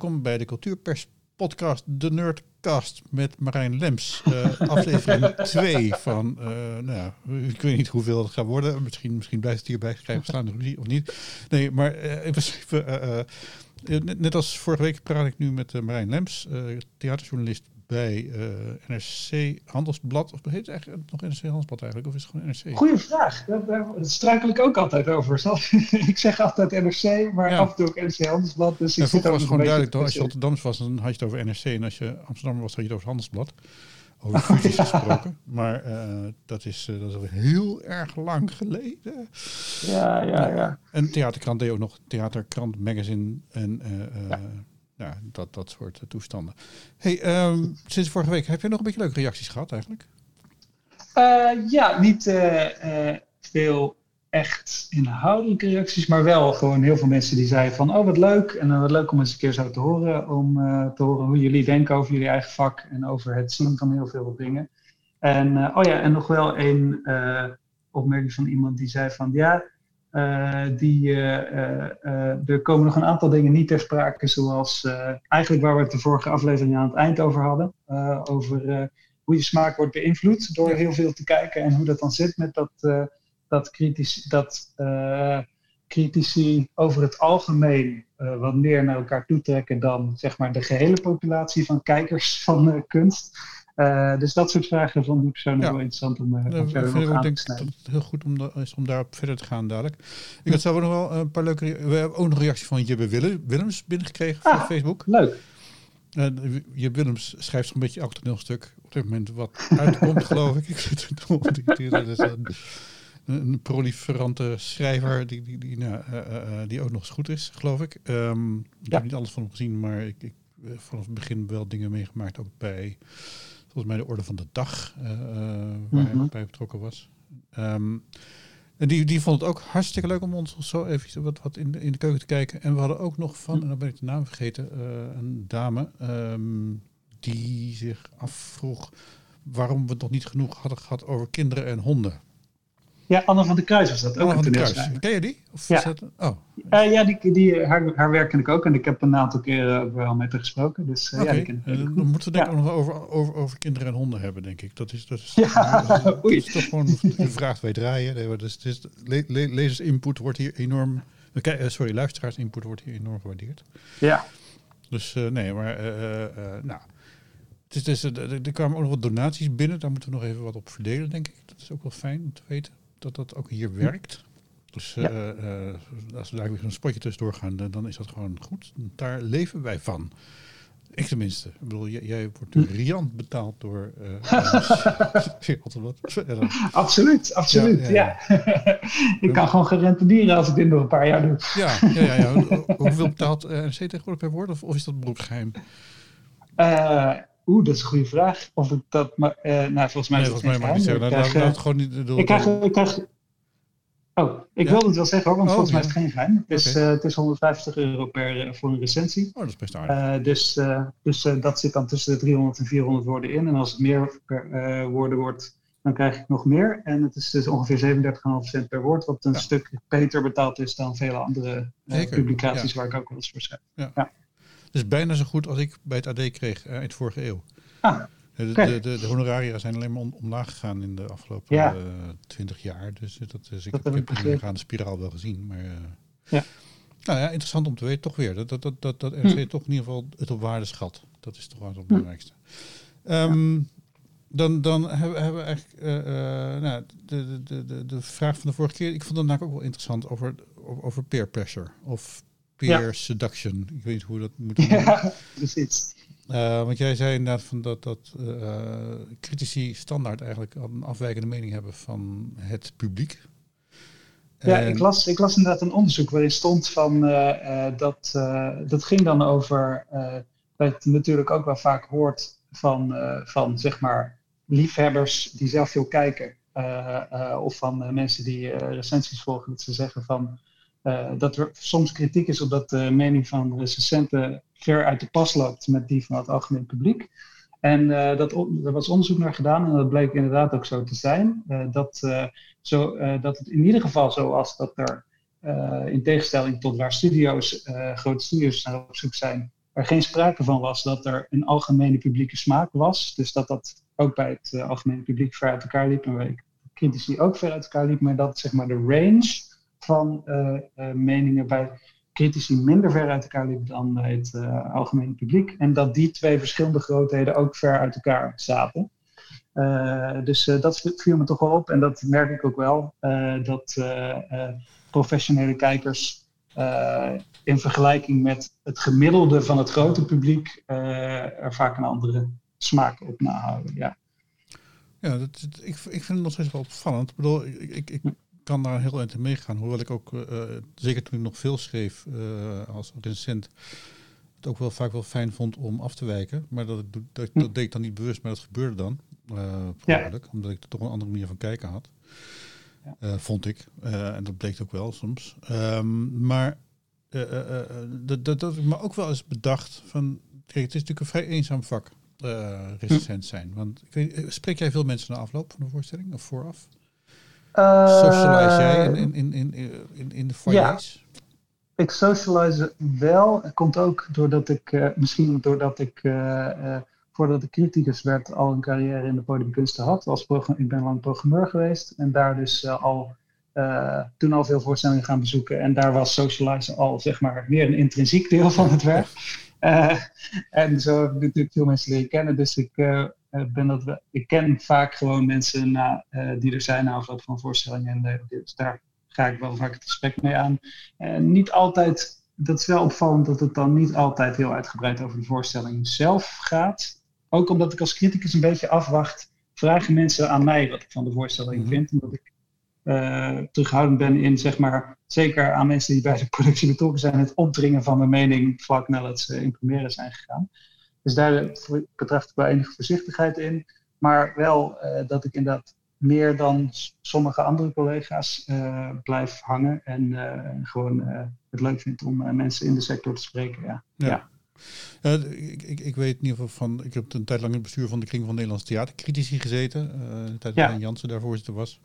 welkom bij de Cultuurpers podcast De Nerdcast met Marijn Lems. Uh, aflevering 2 van, uh, nou ja, ik weet niet hoeveel het gaat worden. Misschien, misschien blijft het hierbij schrijven staan of niet. Nee, maar uh, in principe, net, net, als vorige week praat ik nu met Marijn Lems, theaterjournalist bij uh, NRC Handelsblad. Of heet het eigenlijk nog NRC Handelsblad eigenlijk? Of is het gewoon NRC? Goeie vraag. Daar, struikel ik ook altijd over. ik zeg altijd NRC, maar af en toe ook NRC Handelsblad. Dus ik vroeger was het gewoon duidelijk, toch? Als je Rotterdams was, dan had je het over NRC. En als je Amsterdam was, had je het over Handelsblad. Over fusies gesproken. Maar uh, dat, is, uh, dat is al heel erg lang geleden. Ja, ja, ja. En Theaterkrant deed ook nog Theaterkrant Magazine. En ja ja, dat, dat soort toestanden. Hey, um, sinds vorige week heb je nog een beetje leuke reacties gehad eigenlijk? Uh, ja, niet uh, veel echt inhoudelijke reacties, maar wel gewoon heel veel mensen die zeiden van, oh wat leuk, en wat leuk om eens een keer zo te horen, om te horen hoe jullie denken over jullie eigen vak en over het zien van heel veel dingen. En oh ja, en nog wel een opmerking van iemand die zei van, ja, uh, die, uh, uh, er komen nog een aantal dingen niet ter sprake, zoals eigenlijk waar we het de vorige aflevering aan het eind over hadden. over hoe je smaak wordt beïnvloed door heel veel te kijken en hoe dat dan zit met dat, dat, kritisch, dat critici over het algemeen wat meer naar elkaar toetrekken dan zeg maar, de gehele populatie van kijkers van kunst. Uh, dus dat soort vragen vond ik persoonlijk ja. wel interessant om, uh, om verder nog aan te snijden. Dat het heel goed om, is om daarop verder te gaan dadelijk. Ik had zelf nog wel een paar leuke... We hebben ook nog een reactie van Jibbe Willems binnengekregen ah, via Facebook. Leuk. Uh, Willems schrijft zo'n beetje elk toneelstuk op dit moment wat uitkomt, geloof ik. Ik zit er een, een proliferante schrijver die, die, die, nou, die ook nog eens goed is, geloof ik. Um, ik ja. heb niet alles van hem gezien, maar ik, ik vanaf het begin wel dingen meegemaakt, ook bij volgens mij de orde van de dag, uh, waar hij mhm. bij betrokken was. Um, en die, die vond het ook hartstikke leuk om ons zo even wat, wat in, de, in de keuken te kijken. En we hadden ook nog van, en dan ben ik de naam vergeten, uh, een dame um, die zich afvroeg waarom we nog niet genoeg hadden gehad over kinderen en honden. Ja, Anne van der Kruis was dat ook. Anne van der Kruis. Ken je die? Of ja. Dat, oh. Uh, ja, die, die, haar, haar werk ken ik ook. En ik heb een aantal keren wel met haar gesproken. Dus uh, okay. ja, die uh, Dan moeten we denk ik ook nog over, over, over kinderen en honden hebben, denk ik. Dat is, dat is, ja, dat is, is toch gewoon een vraag wij draaien. Nee, dus, dus, le, le, lezersinput wordt hier enorm... sorry, luisteraarsinput wordt hier enorm gewaardeerd. Ja. Dus nee, maar... nou... Het is, dus, er kwamen ook nog wat donaties binnen. Daar moeten we nog even wat op verdelen, denk ik. Dat is ook wel fijn om te weten dat dat ook hier werkt. Dus ja. uh, uh, als we daar weer een spotje tussendoor gaan, dan is dat gewoon goed. Daar leven wij van. Ik tenminste. Ik bedoel, jij, jij wordt hm. riant betaald door. Uh, absoluut, absoluut. Ja, ja, ja. ik kan gewoon gerentenieren als ik dit nog een paar jaar doe. ja, ja, ja, ja. Hoeveel betaalt NC tegenwoordig per woord? Of, of is dat beroepsgeheim? Oeh, dat is een goede vraag. Of ik dat, maar, uh, nou, volgens mij nee, is het volgens mij mag je zeggen. Nou, nou, het gewoon niet. Door, ik krijg, ik krijg, oh, ik ja? wilde het wel zeggen hoor, want oh, volgens ja. mij is het geen geheim. Het is, okay. uh, het is 150 euro per uh, voor een recensie. Oh, dat is best aardig. dus dus dat zit dan tussen de 300 en 400 woorden in. En als het meer per, woorden wordt, dan krijg ik nog meer. En het is dus ongeveer 37,5 cent per woord, wat een ja. stuk beter betaald is dan vele andere publicaties waar ik ook wel eens voor schrijf. Ja is bijna zo goed als ik bij het AD kreeg uh, in de vorige eeuw. Ah, de, de, de, de, honoraria zijn alleen maar om, omlaag gegaan in de afgelopen ja. uh, 20 jaar. Dus, dat, dus ik, dat ik heb de gaande spiraal wel gezien. Maar, ja. Nou ja, interessant om te weten, toch weer. Dat, dat, dat, dat, dat RC hm. toch in ieder geval het op waarde schat. Dat is toch wel het hm. belangrijkste. Um, dan, dan hebben, hebben we eigenlijk uh, uh, nou, de, de, de, de vraag van de vorige keer. Ik vond het namelijk ook wel interessant over, over peer pressure. Of peer ja. seduction. Ik weet niet hoe dat moet Ja, precies. Uh, want jij zei inderdaad van dat, dat uh, critici standaard eigenlijk een afwijkende mening hebben van het publiek. Ja, en... ik, las, ik las inderdaad een onderzoek waarin stond van uh, dat, dat ging dan over, dat je natuurlijk ook wel vaak hoort van, van zeg maar liefhebbers die zelf veel kijken. of van mensen die recensies volgen, dat ze zeggen van dat er soms kritiek is op dat de mening van recensenten ver uit de pas loopt met die van het algemeen publiek. En uh, dat, er was onderzoek naar gedaan en dat bleek inderdaad ook zo te zijn. Dat, zo, dat het in ieder geval zo was dat er, in tegenstelling tot waar studio's, grote studio's naar op zoek zijn, er geen sprake van was dat er een algemene publieke smaak was. Dus dat dat ook bij het algemene publiek ver uit elkaar liep. En bij critici ook ver uit elkaar liep. Maar dat zeg maar de range van uh, meningen bij critici minder ver uit elkaar liep dan bij het algemene publiek. En dat die twee verschillende grootheden ook ver uit elkaar zaten. dus dat viel me toch wel op. En dat merk ik ook wel. dat professionele kijkers in vergelijking met het gemiddelde van het grote publiek er vaak een andere smaak op nahouden. Ja, ja dat, ik, ik vind het nog steeds wel opvallend. Ik bedoel, ik, ik kan daar heel erg in meegaan. Hoewel ik ook, uh, zeker toen ik nog veel schreef als recensent, het ook wel vaak wel fijn vond om af te wijken. Maar dat, dat, dat, hm. dat deed ik dan niet bewust, maar dat gebeurde dan. Uh, omdat ik er toch een andere manier van kijken had. Uh, vond ik. En dat bleek ook wel soms. Um, maar uh, dat, dat, dat ik me ook wel eens bedacht van... Kijk, het is natuurlijk een vrij eenzaam vak, recensent hm. zijn. Want ik weet, spreek jij veel mensen na afloop van de voorstelling of vooraf? Socialize jij in, in, in, in, in, in de foyers? Ja. Ik socialize wel. Het komt ook doordat ik, misschien doordat ik voordat ik criticus werd, al een carrière in de podiumkunsten had. Als ik ben lang programmeur geweest en daar dus uh, al, uh, toen al veel voorstellingen gaan bezoeken. En daar was socializen al, zeg maar, meer een intrinsiek deel van het werk. Uh, en zo heb ik natuurlijk veel mensen leren kennen. Dus ik, ben dat, ik ken vaak gewoon mensen na, die er zijn na afloop van voorstellingen. En dus daar ga ik wel vaak het gesprek mee aan. En niet altijd dat is wel opvallend dat het dan niet altijd heel uitgebreid over de voorstelling zelf gaat. Ook omdat ik als criticus een beetje afwacht, vragen mensen aan mij wat ik van de voorstelling mhm. vind. Omdat ik uh, terughoudend ben in, zeg maar, zeker aan mensen die bij de productie betrokken zijn, het opdringen van mijn mening vlak nadat ze in première zijn gegaan. Dus daar betreft ik wel enige voorzichtigheid in. Maar wel uh, dat ik inderdaad meer dan sommige andere collega's uh, blijf hangen en gewoon het leuk vind om mensen in de sector te spreken. ja. ja. Ja, ik, ik, ik, weet in ieder geval van, ik heb een tijd lang in het bestuur van de Kring van Nederlandse Theatercritici gezeten. Uh, de tijd dat Jansen daar voorzitter was.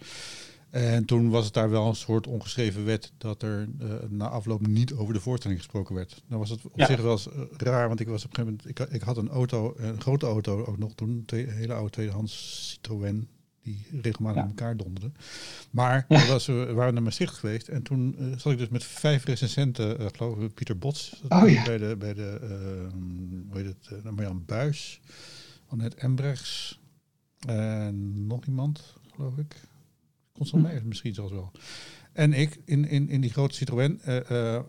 En toen was het daar wel een soort ongeschreven wet dat er uh, na afloop niet over de voorstelling gesproken werd. Dan was het op zich wel eens uh, raar, want ik was op een gegeven moment, ik, ik had een auto, een grote auto ook nog toen, een hele oude tweedehands Citroën die regelmatig ja. elkaar donderden. Maar was, we waren naar Maastricht geweest en toen uh, zat ik dus met vijf recensenten, uh, geloof ik, Pieter Bots, oh, ja. bij de, bij de uh, hoe heet het, uh, Marjan Buis, Annette Embrechts en nog iemand, geloof ik. Hm. misschien zelfs wel. En ik in, in, in die grote Citroën.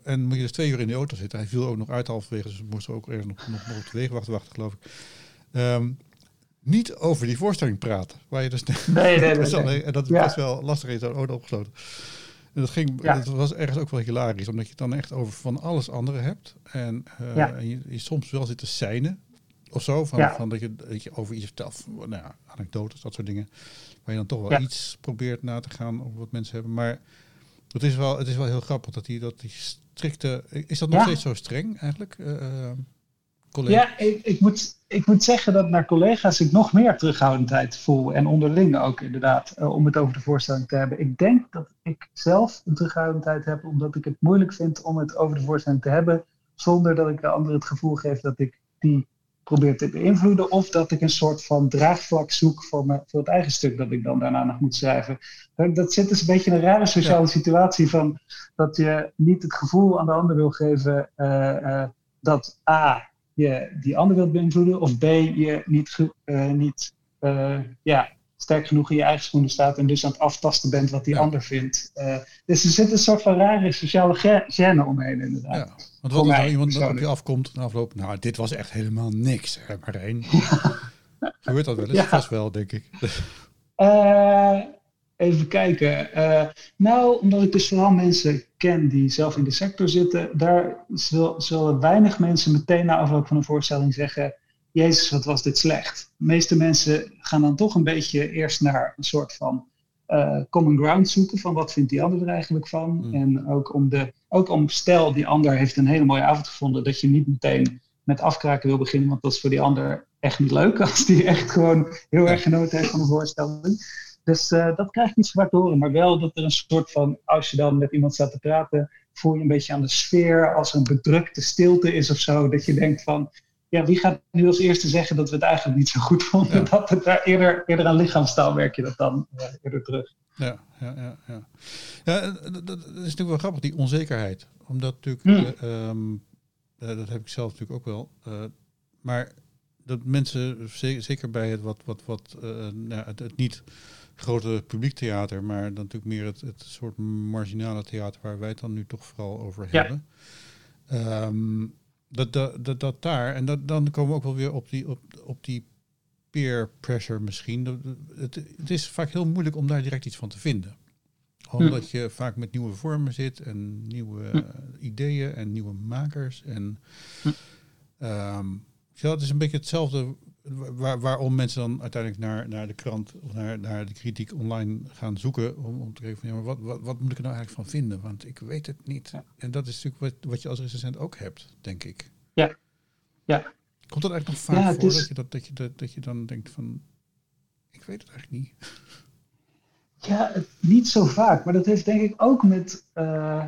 en moet je dus twee uur in de auto zitten. Hij viel ook nog uit halverwege, dus we moesten ook ergens nog, nog, nog op de wegenwacht wachten, geloof ik. Um, niet over die voorstelling praten. Waar je dus nee, nee, nee, nee. En dat is best wel lastig in zo'n auto opgesloten. En dat, ging, dat was ergens ook wel hilarisch, omdat je het dan echt over van alles andere hebt. En, uh, en je, je, soms wel zit te seinen of zo. Van, van dat, je, dat je over iets vertelt, nou ja, anekdotes, dat soort dingen. Waar je dan toch wel iets probeert na te gaan over wat mensen hebben. Maar het is wel, het is wel heel grappig dat die, dat die strikte... Is dat nog steeds zo streng eigenlijk? Uh, ja, ik, ik, moet, ik moet zeggen dat naar collega's ik nog meer terughoudendheid voel. En onderling ook inderdaad, uh, om het over de voorstelling te hebben. Ik denk dat ik zelf een terughoudendheid heb, omdat ik het moeilijk vind om het over de voorstelling te hebben. Zonder dat ik de ander het gevoel geef dat ik die probeer te beïnvloeden. Of dat ik een soort van draagvlak zoek voor, me, voor het eigen stuk dat ik dan daarna nog moet schrijven. Dat, dat zit dus een beetje in een rare sociale situatie van dat je niet het gevoel aan de ander wil geven uh, uh, dat A je die ander wilt beïnvloeden, of B, je niet, uh, niet ja, sterk genoeg in je eigen schoenen staat en dus aan het aftasten bent wat die ander vindt. Uh, dus er zit een soort van rare sociale gêne omheen, inderdaad. Ja, want wat is nou iemand dat op je afkomt na afloop? Nou, dit was echt helemaal niks, hè, Marijn. Ja. Gebeurt dat wel eens? Ja. Vast wel, denk ik. Even kijken. Uh, nou, omdat ik dus vooral mensen ken die zelf in de sector zitten, daar zullen weinig mensen meteen na afloop van een voorstelling zeggen: Jezus, wat was dit slecht. De meeste mensen gaan dan toch een beetje eerst naar een soort van uh, common ground zoeken van wat vindt die ander er eigenlijk van. Mm. En ook om, de, ook om stel, die ander heeft een hele mooie avond gevonden, dat je niet meteen met afkraken wil beginnen, want dat is voor die ander echt niet leuk als die echt gewoon heel erg genoten heeft van een voorstelling. Dus uh, dat krijg ik niet zo vaak te horen. Maar wel dat er een soort van, als je dan met iemand staat te praten, voel je een beetje aan de sfeer als er een bedrukte stilte is of zo. Dat je denkt van, ja, wie gaat nu als eerste zeggen dat we het eigenlijk niet zo goed vonden? Dat het daar eerder, eerder aan lichaamstaal merk je dat dan uh, eerder terug. Ja, ja, ja. ja. ja dat, dat, is natuurlijk wel grappig, die onzekerheid. Omdat natuurlijk, hmm. uh, um, dat heb ik zelf natuurlijk ook wel. Maar dat mensen, zeker bij het wat, wat, wat nou, het, het niet grote publiektheater, maar dan natuurlijk meer het, het soort marginale theater waar wij het dan nu toch vooral over hebben. Um, dat, dat, dat, dat, daar, en dat, dan komen we ook wel weer op die, op, op die peer pressure misschien. Het, het is vaak heel moeilijk om daar direct iets van te vinden. Omdat hm. je vaak met nieuwe vormen zit en nieuwe hm. ideeën en nieuwe makers. En hm. um, ja, het is een beetje hetzelfde waar, waarom mensen dan uiteindelijk naar, naar de krant of naar, naar de kritiek online gaan zoeken. Om, om te kijken van ja, maar wat, wat, wat moet ik er nou eigenlijk van vinden? Want ik weet het niet. En dat is natuurlijk wat, wat je als recensent ook hebt, denk ik. Ja. ja. Komt dat eigenlijk nog vaak voor dat, je dat, dat, je, dat, dat je dan denkt van ik weet het eigenlijk niet? Ja, niet zo vaak. Maar dat heeft denk ik ook met. Uh,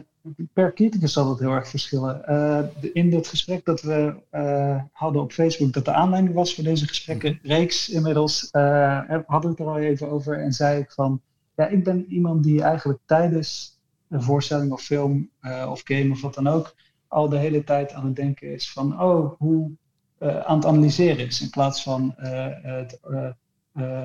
per criticus zal dat heel erg verschillen. Uh, in dat gesprek dat we uh, hadden op Facebook, dat de aanleiding was voor deze gesprekken, reeks inmiddels, hadden we het er al even over. En zei ik van. Ja, ik ben iemand die eigenlijk tijdens een voorstelling of film of game of wat dan ook. al de hele tijd aan het denken is van. Oh, hoe. aan het analyseren is in plaats van het.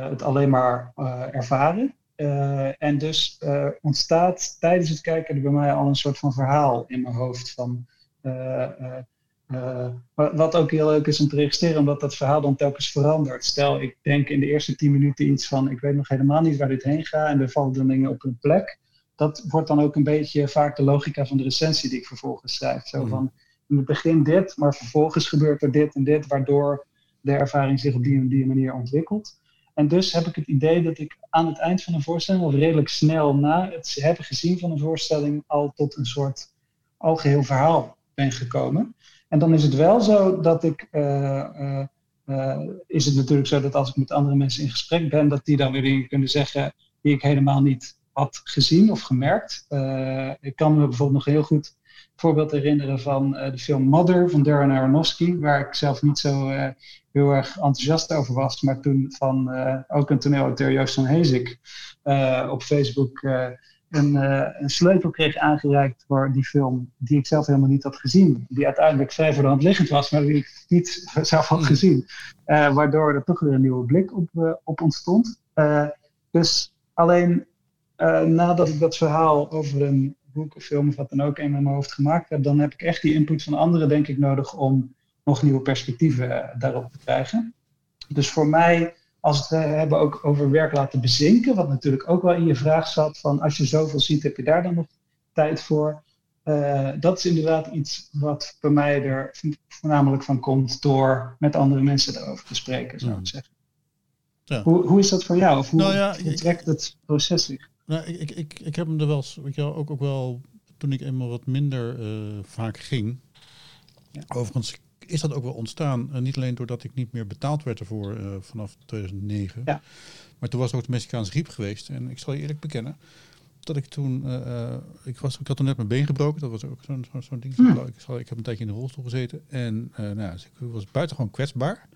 het alleen maar ervaren. Uh, en dus uh, ontstaat tijdens het kijken er bij mij al een soort van verhaal in mijn hoofd. Van, uh, wat ook heel leuk is om te registreren, omdat dat verhaal dan telkens verandert. Stel, ik denk in de eerste tien minuten iets van: ik weet nog helemaal niet waar dit heen gaat, en er vallen dan dingen op hun plek. Dat wordt dan ook een beetje vaak de logica van de recensie die ik vervolgens schrijf. Zo mhm. van: in het begin dit, maar vervolgens gebeurt er dit en dit, waardoor de ervaring zich op die en die manier ontwikkelt. En dus heb ik het idee dat ik aan het eind van een voorstelling, of redelijk snel na het hebben gezien van een voorstelling, al tot een soort algeheel verhaal ben gekomen. En dan is het wel zo dat ik. Uh, uh, is het natuurlijk zo dat als ik met andere mensen in gesprek ben, dat die dan weer dingen kunnen zeggen die ik helemaal niet had gezien of gemerkt. ik kan me bijvoorbeeld nog heel goed voorbeeld herinneren van de film Mother van Darren Aronofsky, waar ik zelf niet zo heel erg enthousiast over was. Maar toen van uh, ook een toneelauteur Joost van Hezik op Facebook uh, een, een, sleutel kreeg aangereikt voor die film, die ik zelf helemaal niet had gezien. Die uiteindelijk vrij voor de hand liggend was, maar die ik niet zelf had gezien. waardoor er toch weer een nieuwe blik op, op ontstond. dus alleen nadat ik dat verhaal over een boek of film of wat dan ook in mijn hoofd gemaakt heb, dan heb ik echt die input van anderen, denk ik, nodig om nog nieuwe perspectieven eh, daarop te krijgen. Dus voor mij, als we het hebben ook over werk laten bezinken, wat natuurlijk ook wel in je vraag zat, van als je zoveel ziet, heb je daar dan nog tijd voor? Uh, dat is inderdaad iets wat bij mij er voornamelijk van komt door met andere mensen erover te spreken, zou ik zeggen. Ja. Hoe, hoe is dat voor jou? Of hoe, nou ja, trekt het proces zich? Nou, ik, ik, ik heb hem er wel, weet je, ook, ook wel, toen ik eenmaal wat minder uh, vaak ging. Ja. Overigens is dat ook wel ontstaan. Uh, niet alleen doordat ik niet meer betaald werd ervoor uh, vanaf 2009. Ja. Maar toen was ook de Mexicaanse griep geweest. En ik zal je eerlijk bekennen dat ik toen, ik, was, ik had toen net mijn been gebroken. Dat was ook zo'n zo, zo ding. Hmm. Ik, zal, ik heb een tijdje in de rolstoel gezeten. En nou, dus ik was buitengewoon kwetsbaar.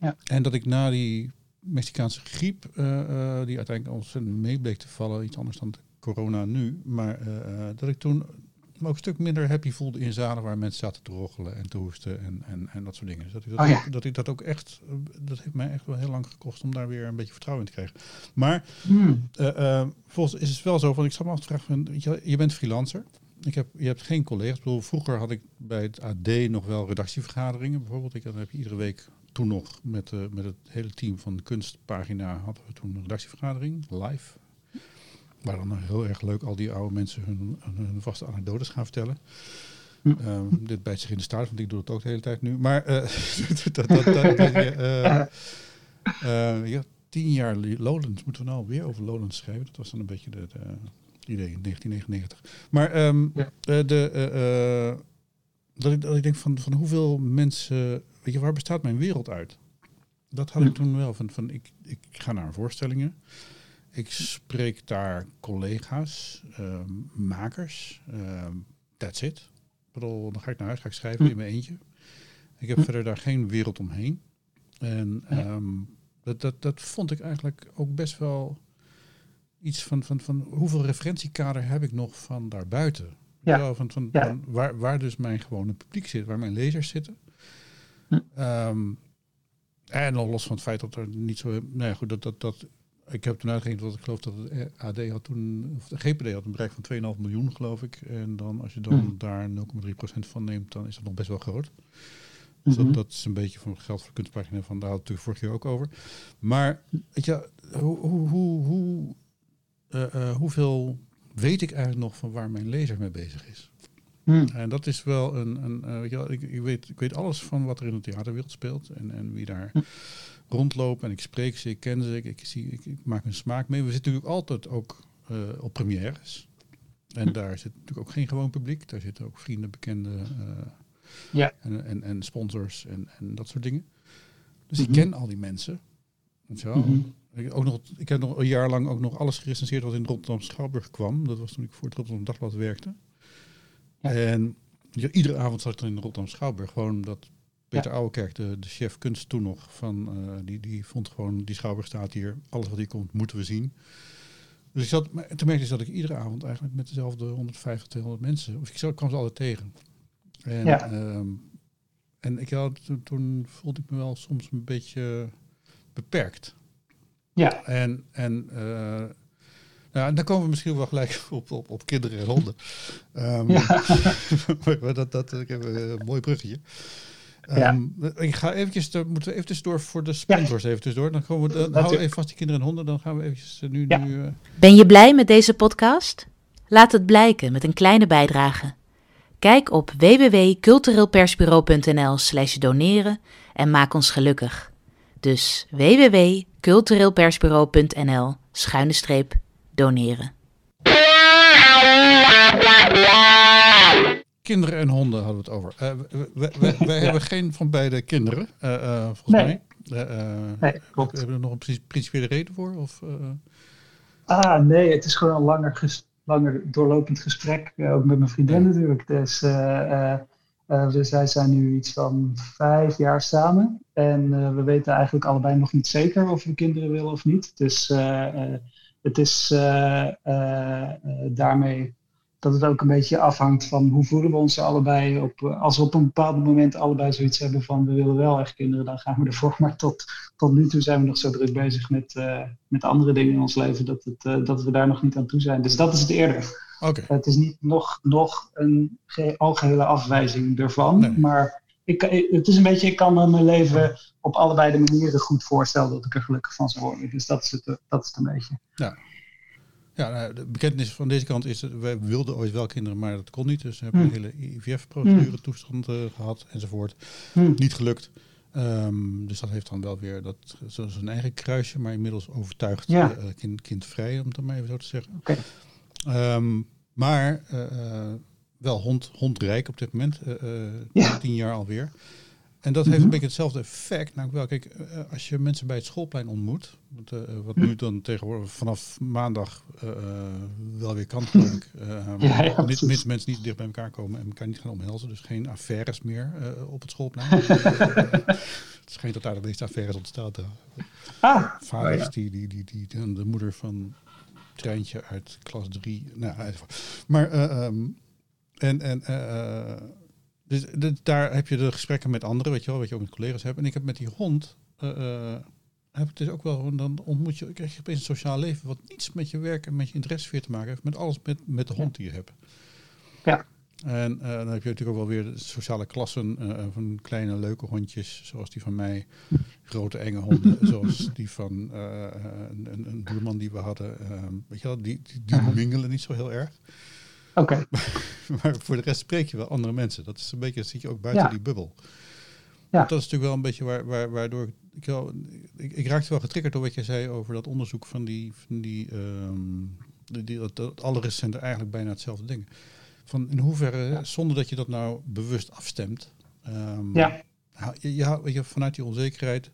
Ja. En dat ik na die Mexicaanse griep, die uiteindelijk ontzettend mee bleek te vallen, iets anders dan de corona nu. Maar dat ik toen me ook een stuk minder happy voelde in zalen waar mensen zaten te roggelen en te hoesten en, en, en dat soort dingen. Dus dat ik dat, oh, ook, dat ik dat ook echt, dat heeft mij echt wel heel lang gekost om daar weer een beetje vertrouwen in te krijgen. Maar uh, volgens is het wel zo van, ik zal me afvragen, je, je bent freelancer. Ik heb, je hebt geen collega's. Bedoel, vroeger had ik bij het AD nog wel redactievergaderingen bijvoorbeeld. Ik, dan heb je iedere week toen nog met, uh, met het hele team van de kunstpagina hadden we toen een redactievergadering, live. Waar dan heel erg leuk al die oude mensen hun, hun vaste anekdotes gaan vertellen. Hm. Um, dit bijt zich in de staart, want ik doe het ook de hele tijd nu. Maar uh, dat, dat, dat, uh, uh, ja, tien jaar Lowlands. Moeten we nou weer over Lowlands schrijven? Dat was dan een beetje het idee in 1999. Maar um, ja. de, dat, ik, dat ik denk van, van hoeveel mensen... Weet je, waar bestaat mijn wereld uit? Dat had ik hm. toen wel. Van, van ik, ik ga naar voorstellingen. Ik spreek daar collega's, ehm, makers, ehm, that's it. Ik bedoel, dan ga ik naar huis, ga ik schrijven Hm. in mijn eentje. Ik heb Hm. verder daar geen wereld omheen. En ehm, dat, dat, dat vond ik eigenlijk ook best wel iets van, van, van hoeveel referentiekader heb ik nog van daarbuiten? Ja. Van, van, van waar, waar dus mijn gewone publiek zit, waar mijn lezers zitten. Hm. Ehm, en nog los van het feit dat er niet zo. Nee, goed, dat, dat, dat, ik heb toen uitgerekend dat ik geloof dat het AD had toen, of de GPD had een bereik van 2,5 miljoen, geloof ik. En dan als je dan Hm. daar 0,3% van neemt, dan is dat nog best wel groot. Dus Mhm. dat, dat is een beetje van geld voor kunstpagina van, daar we het natuurlijk vorig jaar ook over. Maar weet je, hoe, hoe, hoe, hoe, eh, eh, hoeveel weet ik eigenlijk nog van waar mijn lezer mee bezig is? Hm. En dat is wel een, een eh, weet je wel, ik, ik, weet, ik weet alles van wat er in de theaterwereld speelt en, en wie daar Hm. rondloopt. En ik spreek ze, ik ken ze, ik, ik, zie, ik, ik maak hun smaak mee. We zitten natuurlijk altijd ook eh, op premières. En Hm. daar zit natuurlijk ook geen gewoon publiek. Daar zitten ook vrienden, bekenden eh, Ja. en, en, en sponsors en, en dat soort dingen. Dus Mhm. ik ken al die mensen. Wel. Mhm. Ik, ook nog, ik heb nog een jaar lang ook nog alles gerecenseerd wat in Rotterdam Schouwburg kwam. Dat was toen ik voor het Rotterdam Dagblad werkte. Ja. En ja, iedere avond zat ik dan in de Rotterdam Schouwburg. Gewoon omdat Peter Ouwekerk, de, de chef kunst toen nog, van, eh, die, die vond gewoon, die Schouwburg staat hier. Alles wat hier komt, moeten we zien. Dus ik zat, maar toen merkte ik dat ik iedere avond eigenlijk met dezelfde 150, 200 mensen, of ik zo- kwam ze altijd tegen. En, Ja. ehm, en ik had, toen, toen voelde ik me wel soms een beetje beperkt. Ja. En, en, eh, nou, en dan komen we misschien wel gelijk op, op, op kinderen en honden. Ehm, Ja. maar dat, dat, ik heb een mooi bruggetje. Ja. Ehm, ik ga eventjes, daar moeten we even tussendoor voor de sponsors even tussendoor. Dan komen we, dan houden we even vast die kinderen en honden. Dan gaan we eventjes eh, nu, Ja. nu eh, Ben je blij met deze podcast? Laat het blijken met een kleine bijdrage. Kijk op www.cultureelpersbureau.nl/slash doneren en maak ons gelukkig. Dus www.cultureelpersbureau.nl schuine doneren. kinderen en honden hadden we het over. Eh, we- we- we- wij hebben geen van beide kinderen, eh, eh, volgens Nee. mij. Nee, klopt. Hebben we er nog een princi- principiële reden voor? Of, eh, Ah, nee, het is gewoon een langer, ges- langer doorlopend gesprek. eh, ook met mijn vriendin Ja. natuurlijk. Dus eh, eh, eh, we, zij zijn nu iets van vijf jaar samen. En eh, we weten eigenlijk allebei nog niet zeker of we kinderen willen of niet. Dus eh, eh, het is eh, eh, eh, daarmee dat het ook een beetje afhangt van hoe voelen we ons allebei. Op, als we op een bepaald moment allebei zoiets hebben van we willen wel echt kinderen, dan gaan we ervoor. Maar tot, tot nu toe zijn we nog zo druk bezig met, met andere dingen in ons leven dat, het, dat we daar nog niet aan toe zijn. Dus dat is het eerder. Oké, Het is niet nog, nog een ge- algehele afwijzing ervan. Nee. Maar ik, het is een beetje, ik kan me mijn leven op allebei de manieren goed voorstellen dat ik er gelukkig van zou worden. Dus dat is het, eh, dat is het een beetje. Ja, nou, de bekentenis van deze kant is wij wilden ooit wel kinderen, maar dat kon niet. Dus we hebben een hele IVF-procedure toestand eh, gehad enzovoort. Hm. Niet gelukt. Ehm, dus dat heeft dan wel weer dat, zijn eigen kruisje, maar inmiddels overtuigd Ja. eh, kind, kindvrij, om het dan maar even zo te zeggen. Oké. Ehm, maar wel hond, hondrijk op dit moment, eh, eh, Ja. tien jaar alweer. En dat heeft Mhm. een beetje hetzelfde effect. Nou, wel, kijk, eh, als je mensen bij het schoolplein ontmoet, wat, wat nu dan tegenwoordig vanaf maandag wel weer kan, ik. Eh, Ja, ja, mits, mensen niet dicht bij elkaar komen en elkaar niet gaan omhelzen. Dus geen affaires meer op het schoolplein. het schijnt dat daar de meeste affaires ontstaan. Ah, Vaders Oh, ja. die, die, die, die, die- de moeder van Treintje uit klas 3. Nou, maar eh, ehm, en, en eh, eh, dus, dus daar heb je de gesprekken met anderen, weet je wel, wat je ook met collega's hebt. En ik heb met die hond, eh, heb ik dus ook wel, dan ontmoet je, krijg je opeens een sociaal leven wat niets met je werk en met je interesse te maken heeft, met alles met, met de hond die je hebt. Ja. En dan heb je natuurlijk ook wel weer de sociale klassen van kleine leuke hondjes, zoals die van mij. Grote enge honden, zoals die van een, een, buurman die we hadden. Ehm, weet je wel, die, die, die mingelen niet zo heel erg. oké. Maar voor de rest spreek je wel andere mensen. Dat is een beetje, dat zit je ook buiten Ja. die bubbel. Ja. Want Dat is natuurlijk wel een beetje waar, waar, waardoor ik, wel, ik, ik raakte wel getriggerd door wat jij zei over dat onderzoek van die, van die, ehm, die, die dat, dat alle recenten eigenlijk bijna hetzelfde ding. Van in hoeverre, zonder dat je dat nou bewust afstemt, ehm, Ja. je, je, je, vanuit die onzekerheid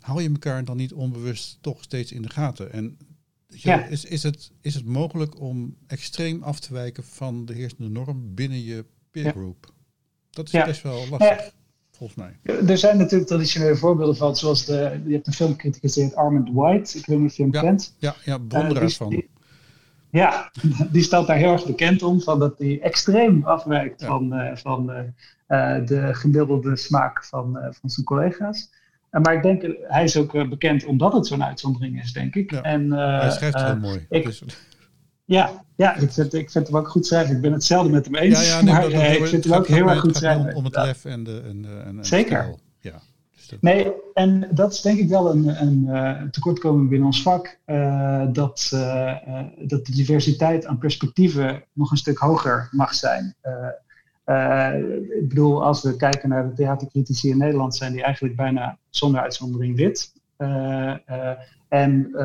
hou je elkaar dan niet onbewust toch steeds in de gaten. En ja. is, is, het, is het mogelijk om extreem af te wijken van de heersende norm binnen je peergroep? Dat is best wel lastig. Volgens mij. Er zijn natuurlijk traditionele voorbeelden van, zoals de, je hebt een film gekritiseerd, Armand White. Ik weet niet of je hem kent. Ja, ja uh, van. ja, die stelt daar heel erg bekend om, van dat hij extreem afwijkt van, uh, van uh, de gemiddelde smaak van, van zijn collega's. Maar ik denk, hij is ook bekend omdat het zo'n uitzondering is, denk ik. Ja. En, hij schrijft heel mooi. Ik, dus. Ja, ja ik, vind, ik vind hem ook goed schrijven. Ik ben hetzelfde met hem eens. Ja, ja, nee, maar dat, dat, ik vind hem ook heel erg goed schrijven. Om, om het lef en de en, en, Zeker. Stijl. Ja, dus dat... Nee, en dat is denk ik wel een, een tekortkoming binnen ons vak. Uh, dat, uh, dat de diversiteit aan perspectieven nog een stuk hoger mag zijn. Ik bedoel, als we kijken naar de theatercritici in Nederland, zijn die eigenlijk bijna zonder uitzondering wit. en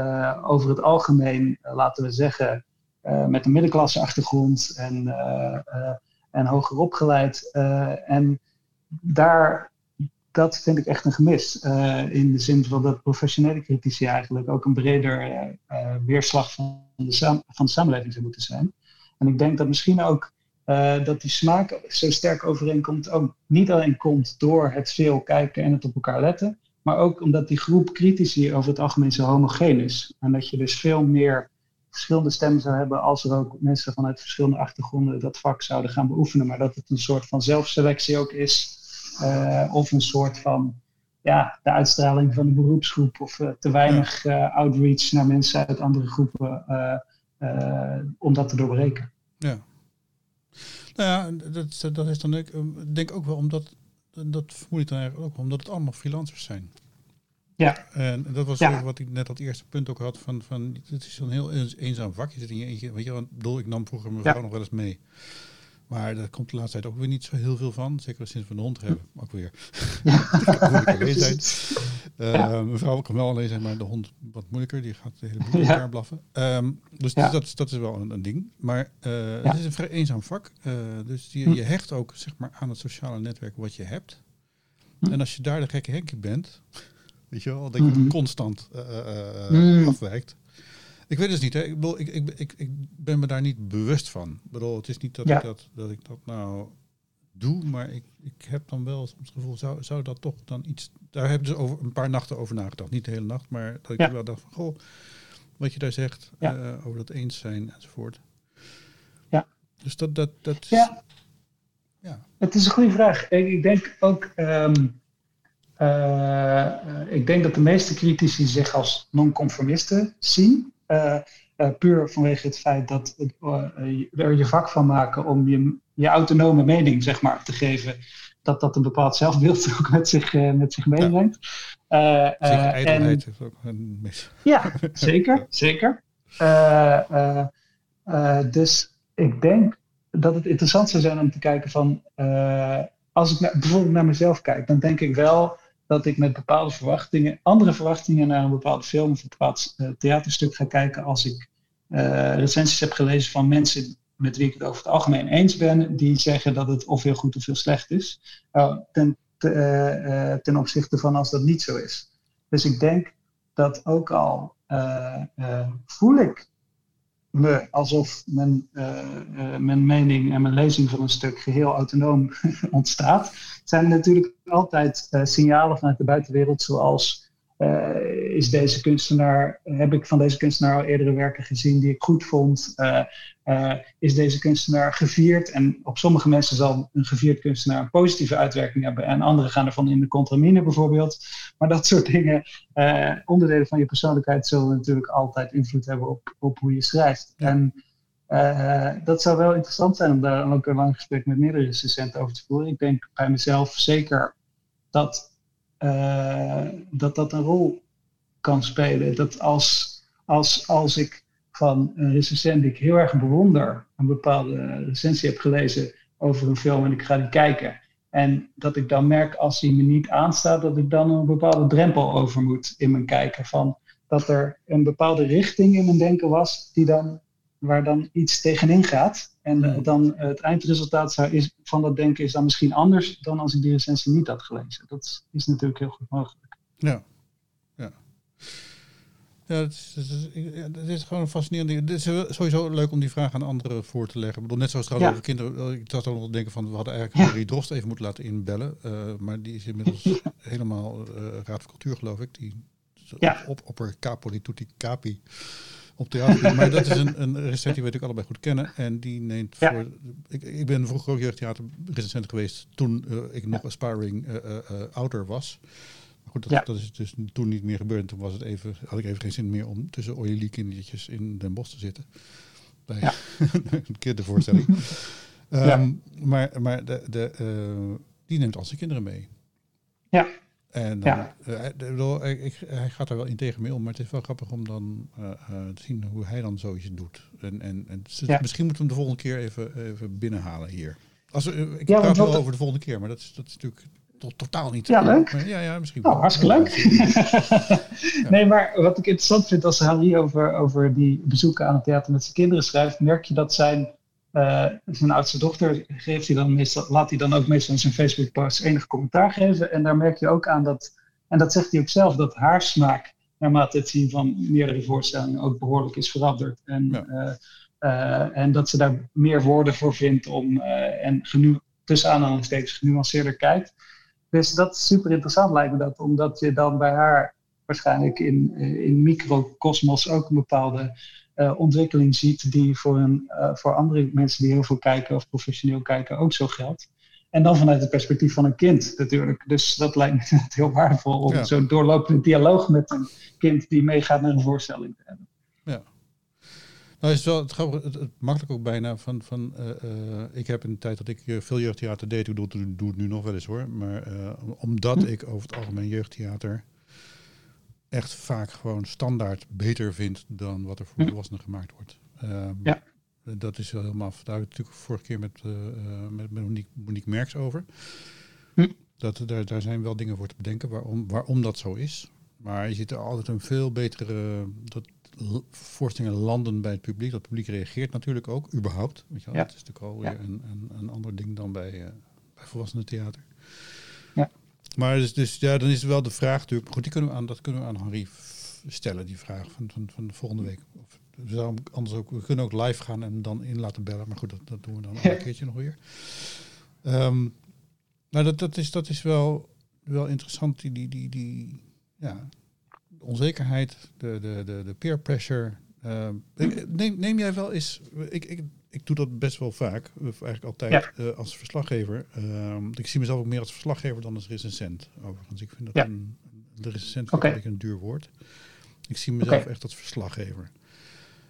over het algemeen, laten we zeggen, uh, met een middenklasse achtergrond en, uh, uh, en hoger opgeleid. en daar, dat vind ik echt een gemis. in de zin van dat professionele critici eigenlijk ook een breder weerslag van de, van de samenleving zou moeten zijn. En ik denk dat misschien ook dat die smaak zo sterk overeenkomt, ook niet alleen komt door het veel kijken en het op elkaar letten, maar ook omdat die groep critici over het algemeen zo homogeen is. En dat je dus veel meer verschillende stemmen zou hebben als er ook mensen vanuit verschillende achtergronden dat vak zouden gaan beoefenen. Maar dat het een soort van zelfselectie ook is. Uh, of een soort van ja, de uitstraling van de beroepsgroep. Of uh, te weinig uh, outreach naar mensen uit andere groepen om dat te doorbreken. Ja. Nou ja, dat, dat is dan ik denk ook wel omdat, dat vermoed ik dan eigenlijk ook omdat het allemaal freelancers zijn. Ja. En dat was ja. wat ik net dat eerste punt ook had van, van het is een heel eenzaam vak. Je zit in je eentje, weet je, want bedoel, ik nam vroeger mijn vrouw nog wel eens mee. Maar daar komt de laatste tijd ook weer niet zo heel veel van. Zeker sinds we een hond hebben, ook weer. Ja. Uh, ja. Mijn vrouw kan wel alleen zijn, maar de hond wat moeilijker. Die gaat de hele boel in elkaar blaffen. Um, dus ja. dat, dat is wel een, een ding. Maar uh, het is een vrij eenzaam vak. Uh, dus je, je hecht ook zeg maar, aan het sociale netwerk wat je hebt. En als je daar de gekke Henkie bent, Weet je wel, dat je mm -hmm. constant uh, mm. afwijkt. Ik weet dus niet, hè. Ik, bedoel, ik, ik, ik, ik ben me daar niet bewust van. Ik bedoel, het is niet dat, ja. ik, dat, dat ik dat nou doe, maar ik, ik heb dan wel soms het gevoel, zou, zou dat toch dan iets... Daar hebben ze over een paar nachten over nagedacht. Niet de hele nacht, maar dat ik ja. wel dacht van, goh, wat je daar zegt ja. uh, over dat eens zijn enzovoort. Ja. Dus dat... dat, dat ja. ja. Het is een goede vraag. Ik, ik denk ook... Um, uh, ik denk dat de meeste critici zich als non-conformisten zien. Uh, uh, puur vanwege het feit dat er je vak van maken om je, je autonome mening zeg maar, te geven. Dat dat een bepaald zelfbeeld ook met zich, met zich meebrengt. zeker ijdelheid is ook een mis. Ja, zeker. zeker. dus ik denk dat het interessant zou zijn om te kijken van... als ik naar, bijvoorbeeld naar mezelf kijk, dan denk ik wel dat ik met bepaalde verwachtingen, andere verwachtingen naar een bepaalde film of een bepaald uh, theaterstuk ga kijken als ik uh, recensies heb gelezen van mensen met wie ik het over het algemeen eens ben, die zeggen dat het of heel goed of heel slecht is, uh, ten, te, ten opzichte van als dat niet zo is. Dus ik denk dat ook al voel ik alsof mijn, mijn mening en mijn lezing van een stuk geheel autonoom ontstaat, zijn er natuurlijk altijd uh, signalen vanuit de buitenwereld, zoals uh, is deze kunstenaar, heb ik van deze kunstenaar al eerdere werken gezien die ik goed vond? Uh, is deze kunstenaar gevierd? En op sommige mensen zal een gevierd kunstenaar een positieve uitwerking hebben en anderen gaan ervan in de contramine bijvoorbeeld. Maar dat soort dingen, onderdelen van je persoonlijkheid, zullen natuurlijk altijd invloed hebben op, op hoe je schrijft. En, dat zou wel interessant zijn om daar ook een lang gesprek met meerdere recensenten over te voeren. Ik denk bij mezelf zeker dat uh, dat, dat een rol kan spelen. Dat als, als, als ik van een recensent die ik heel erg bewonder, een bepaalde recensie heb gelezen over een film en ik ga die kijken. En dat ik dan merk als hij me niet aanstaat, dat ik dan een bepaalde drempel over moet in mijn kijken. Van dat er een bepaalde richting in mijn denken was die dan waar dan iets tegenin gaat. En ja. dan het eindresultaat zou is, van dat denken is dan misschien anders dan als ik die recensie niet had gelezen. Dat is natuurlijk heel goed mogelijk. Ja, ja. Ja, het is, het, is, het is gewoon een fascinerende. Het is sowieso leuk om die vraag aan anderen voor te leggen. Ik bedoel, net zoals trouwens over kinderen. Ik zat ook nog te denken van we hadden eigenlijk Marie Drost even moeten laten inbellen. Uh, maar die is inmiddels helemaal uh, Raad van Cultuur, geloof ik. Die ja. op, op Capoli Tutti Capi op theater. maar dat is een, een recensent die we natuurlijk allebei goed kennen. En die neemt Ja. voor... Ik, ik ben vroeger ook jeugdtheaterrecensent geweest toen uh, ik nog aspiring uh, uh, ouder was. Maar goed, dat, Ja. dat is dus toen niet meer gebeurd. Toen was het even, had ik even geen zin meer om tussen olie kindertjes in Den Bosch te zitten. Bij Ja. een kindervoorstelling. Ehm, Maar, maar de, de, eh, die neemt al zijn kinderen mee. Ja. En dan, Ja. eh, hij- ik bedoel, ik, ik- hij gaat er wel integer mee om, maar het is wel grappig om dan eh, eh, te zien hoe hij dan zoiets doet. En, en, en Ja. misschien moeten we hem de volgende keer even, even binnenhalen hier. Als, ik Ja, praat wel over de volgende keer, maar dat is, dat is natuurlijk to- totaal niet. Ja, leuk. Maar ja, ja, misschien Nou, wel. hartstikke leuk. nee, maar wat ik interessant vind als Harry over, over die bezoeken aan het theater met zijn kinderen schrijft, merk je dat zijn, eh, zijn oudste dochter geeft hij dan meestal, laat hij dan ook meestal in zijn Facebook post enig commentaar geven. En daar merk je ook aan dat, en dat zegt hij ook zelf, dat haar smaak naarmate het zien van meerdere voorstellingen ook behoorlijk is veranderd. En, Ja. eh, eh, en dat ze daar meer woorden voor vindt om, en genu tussen aanhalingstekens genuanceerder kijkt. Dus dat is super interessant lijkt me dat, omdat je dan bij haar waarschijnlijk in, in microcosmos ook een bepaalde eh, ontwikkeling ziet die voor, een, eh, voor andere mensen die heel veel kijken of professioneel kijken ook zo geldt. En dan vanuit het perspectief van een kind natuurlijk. Dus dat lijkt me heel waardevol om Ja. zo'n doorlopende dialoog met een kind die meegaat naar een voorstelling te hebben. Nou, is het wel het, grappige- het, het makkelijk ook bijna van. van eh, ik heb in de tijd dat ik veel jeugdtheater deed, ik doe, het- doe het nu nog wel eens hoor. Maar omdat Hm. ik over het algemeen jeugdtheater echt vaak gewoon standaard beter vind dan wat er voor Hm. volwassenen gemaakt wordt. Ehm, Ja. Dat is wel helemaal. Daar heb ik natuurlijk vorige keer met, eh, eh, met, Monique, Monique Merks over. Hm. Dat, daar, daar zijn wel dingen voor te bedenken waarom, waarom dat zo is. Maar je ziet er altijd een veel betere. Dat voorstellingen landen bij het publiek. Dat publiek reageert natuurlijk ook, überhaupt. Weet je wel? Ja. Dat is natuurlijk alweer Ja. een, een, een ander ding dan bij, eh bij volwassenen theater. Maar dus, dus ja, dan is wel de vraag natuurlijk. maar Goed, die kunnen we aan, dat kunnen we aan Henri stellen, die vraag van, van, van de volgende week. Of, we, anders ook, we kunnen ook live gaan en dan in laten bellen. Maar goed, dat, dat doen we dan een keertje nog weer. Ehm, nou, dat, dat, is, dat is wel, wel interessant. Die, die, die, die ja, de onzekerheid, de, de, de, de peer pressure. Ehm, neem, neem jij wel eens. Ik, ik, ik doe dat best wel vaak, of eigenlijk altijd eh, als verslaggever. Ehm, ik zie mezelf ook meer als verslaggever dan als recensent. Overigens, ik vind dat Ja. een, de recensent vind ik een duur woord. Ik zie mezelf echt als verslaggever.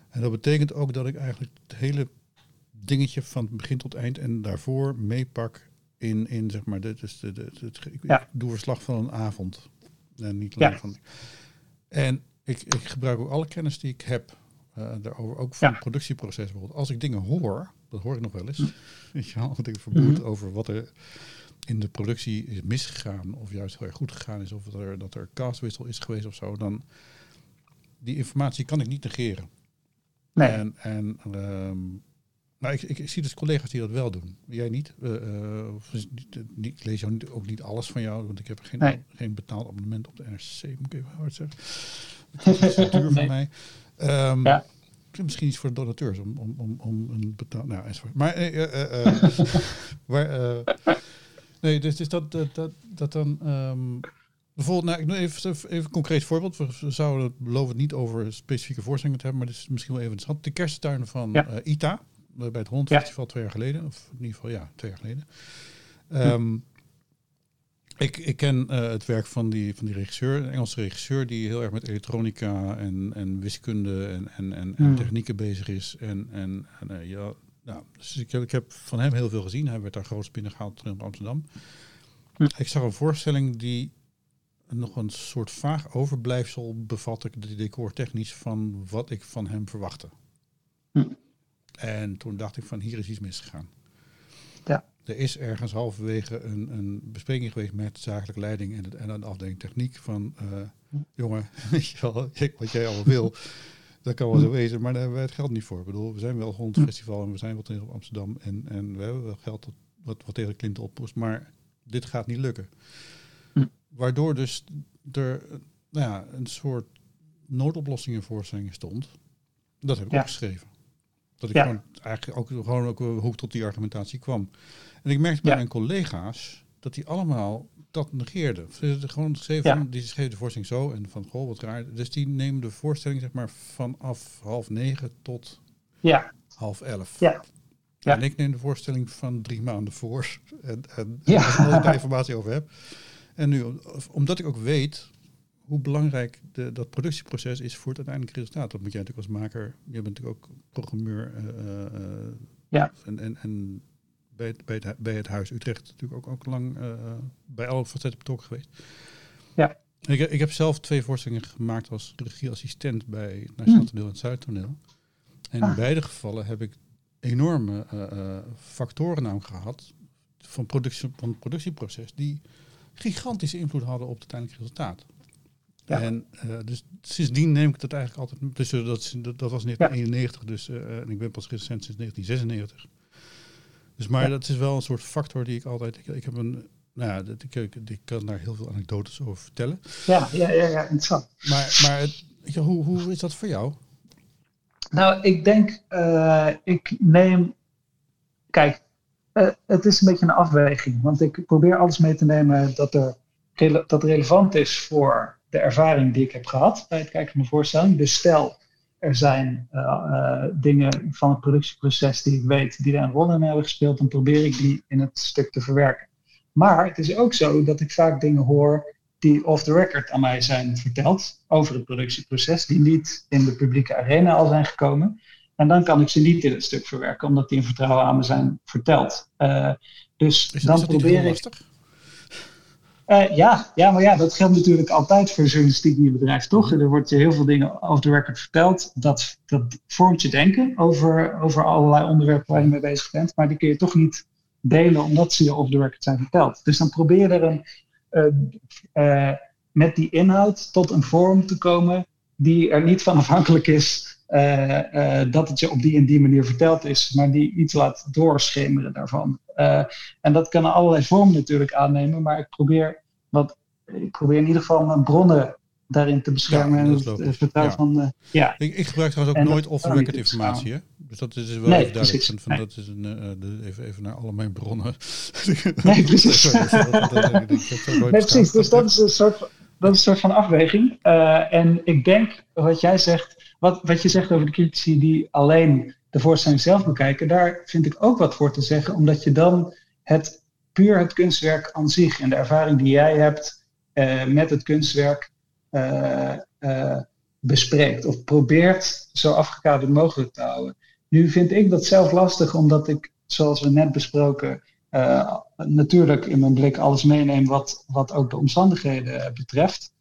En dat betekent ook dat ik eigenlijk het hele dingetje van begin tot eind en daarvoor meepak in, in zeg maar, de, dus de, de, het, ik, Ja. ik doe verslag van een avond. En niet alleen Ja. van. En ik, ik gebruik ook alle kennis die ik heb eh, daarover, ook van Ja. het productieproces bijvoorbeeld. Als ik dingen hoor, dat hoor ik nog wel eens, weet je wel, ik vermoed Mhm. over wat er in de productie is misgegaan, of juist heel erg goed gegaan is, of dat er, dat er castwissel is geweest of zo, dan die informatie kan ik niet negeren. Nee, En, en ehm, nou, ik, ik, ik zie dus collega's die dat wel doen. Jij niet? Eh, eh, eh, ik lees jou niet, ook niet alles van jou, want ik heb geen, Nee. geen betaald abonnement op de NRC, moet ik even hard zeggen. Dat is duur voor Nee. mij. Ehm, Ja. Misschien iets voor de donateurs om, om, om, om een betaal. Nou, enzovoort. Maar, eh, eh, eh, eh, nee, dus is dat, dat, dat, dat dan. ehm, bijvoorbeeld, nou, ik doe even, even een concreet voorbeeld. We zouden het niet over specifieke voorstellingen te hebben, maar dit is misschien wel even interessant. De kersttuin van Ja. ITA, bij het Holland Ja. Twee jaar geleden. Of in ieder geval, ja, twee jaar geleden. Ehm, ik, ik ken eh, het werk van die, van die regisseur, een Engelse regisseur, die heel erg met elektronica en, en wiskunde en, en, en, en Hmm. technieken bezig is. En, en, en eh, ja, nou, dus ik heb, ik heb van hem heel veel gezien. Hij werd daar groot binnengehaald in Amsterdam. Hm. Ik zag een voorstelling die nog een soort vaag overblijfsel bevatte, de decortechnisch, van wat ik van hem verwachtte. Hm. En toen dacht ik van hier is iets misgegaan. Ja. Er is ergens halverwege een, een bespreking geweest met zakelijke leiding en, het, en een afdeling techniek van eh, jongen, wel, wat jij allemaal wil, dat kan wel zo wezen, maar daar hebben wij het geld niet voor. Ik bedoel, we zijn wel gewoon het festival en we zijn wat in Amsterdam en, en we hebben wel geld dat, wat, wat tegen Clinton oppoest, maar dit gaat niet lukken. Hm. Waardoor dus er nou ja, een soort noodoplossingen voorstellingen stond, dat heb ik Ja. opgeschreven. Dat ik Ja. gewoon eigenlijk ook, gewoon ook hoe ik tot die argumentatie kwam. En ik merkte bij mijn collega's dat die allemaal dat negeerden. Ze gewoon geschreven, Ja. van, die schreef de voorstelling zo en van, goh, wat raar. Dus die nemen de voorstelling zeg maar vanaf half negen tot Ja, half elf. Ja. Ja. En ik neem de voorstelling van drie maanden voor. En, en Ja. ik daar informatie over heb. En nu, om- omdat ik ook weet hoe belangrijk de, dat productieproces is voor het uiteindelijke resultaat. Dat moet jij natuurlijk als maker, je bent natuurlijk ook programmeur. eh, eh, Ja. En, en, en bij, het, bij, het, bij het Huis Utrecht natuurlijk ook, ook lang eh, bij alle facetten betrokken geweest. Ja. Ik, ik heb zelf twee voorstellingen gemaakt als regieassistent bij het Nationaal Toneel en het Zuidtoneel. En in Hmm. Ah. beide gevallen heb ik enorme eh, factoren namelijk gehad van, productie, van het productieproces die gigantische invloed hadden op het uiteindelijke resultaat. Ja. En eh, dus sindsdien neem ik dat eigenlijk altijd. Dus eh, dat, dat, dat was 1991, dus eh, en ik ben pas recent sinds 1996. Dus maar Ja. dat is wel een soort factor die ik altijd. Ik, ik heb een. Nou ja, ik, ik, ik kan daar heel veel anekdotes over vertellen. ja, ja, ja, ja interessant. Maar, maar het, weet je, hoe, hoe is dat voor jou? Nou, ik denk, ik neem. Kijk, het is een beetje een afweging. Want ik probeer alles mee te nemen dat, er, dat relevant is voor de ervaring die ik heb gehad bij het kijken van de voorstelling. Dus stel, er zijn eh, eh, dingen van het productieproces die ik weet die daar een rol in hebben gespeeld, dan probeer ik die in het stuk te verwerken. Maar het is ook zo dat ik vaak dingen hoor die off the record aan mij zijn verteld over het productieproces, die niet in de publieke arena al zijn gekomen. En dan kan ik ze niet in het stuk verwerken, omdat die in vertrouwen aan me zijn verteld. Eh, dus dan probeer ik. lastig? Eh, ja, ja, maar ja, dat geldt natuurlijk altijd voor journalistiek in je bedrijf, toch? Er wordt je heel veel dingen off the record verteld. Dat, dat vormt je denken over, over allerlei onderwerpen waar je mee bezig bent. Maar die kun je toch niet delen omdat ze je off the record zijn verteld. Dus dan probeer je er een, eh, met die inhoud tot een vorm te komen die er niet van afhankelijk is dat het je op die en die manier verteld is, maar die iets laat doorschemeren daarvan. Eh, en dat kan allerlei vormen natuurlijk aannemen, maar ik probeer, wat, ik probeer in ieder geval mijn bronnen daarin te beschermen Ja, en het eh, vertrouwen Ja. van, eh, ja, Ik, ik gebruik trouwens ook En nooit niet informatie. Hè? Dus dat is wel Nee, even duidelijk. Van, Nee. Dat is een, eh, de, even, even naar alle mijn bronnen. Nee, precies. Dat- Nee, precies. Dus dat is een soort, van- dat is een soort van afweging. Eh, en ik denk wat jij zegt, wat, wat je zegt over de critici die alleen de voorstelling zelf bekijken, daar vind ik ook wat voor te zeggen, omdat je dan het puur het kunstwerk aan zich en de ervaring die jij hebt eh, met het kunstwerk eh, eh, bespreekt of probeert zo afgekaderd mogelijk te houden. Nu vind ik dat zelf lastig, omdat ik, zoals we net besproken, natuurlijk in mijn blik alles meeneem wat, wat ook de omstandigheden betreft.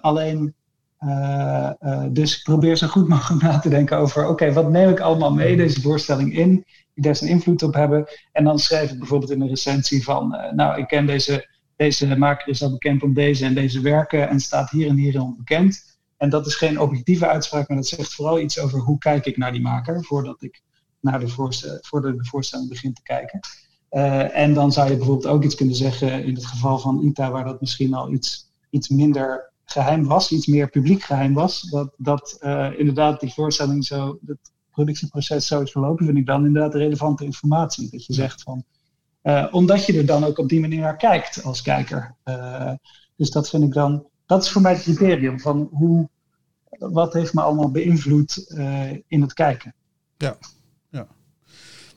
Alleen, eh, dus ik probeer zo goed mogelijk na te denken over, oké, wat neem ik allemaal mee deze voorstelling in, die daar zijn invloed op hebben. En dan schrijf ik bijvoorbeeld in een recensie van, eh, nou, ik ken deze, deze maker is al bekend om deze en deze werken en staat hier en hier onbekend. En dat is geen objectieve uitspraak, maar dat zegt vooral iets over hoe kijk ik naar die maker voordat ik naar de, voorstel, voordat ik de voorstelling begin te kijken. Uh, en dan zou je bijvoorbeeld ook iets kunnen zeggen in het geval van ITA, waar dat misschien al iets, iets minder geheim was, iets meer publiek geheim was. Dat, dat uh, inderdaad die voorstelling zo, het productieproces zo is verlopen, vind ik dan inderdaad relevante informatie. Dat je zegt van, uh, omdat je er dan ook op die manier naar kijkt als kijker. Uh, dus dat vind ik dan, dat is voor mij het criterium van hoe, wat heeft me allemaal beïnvloed in het kijken. Ja,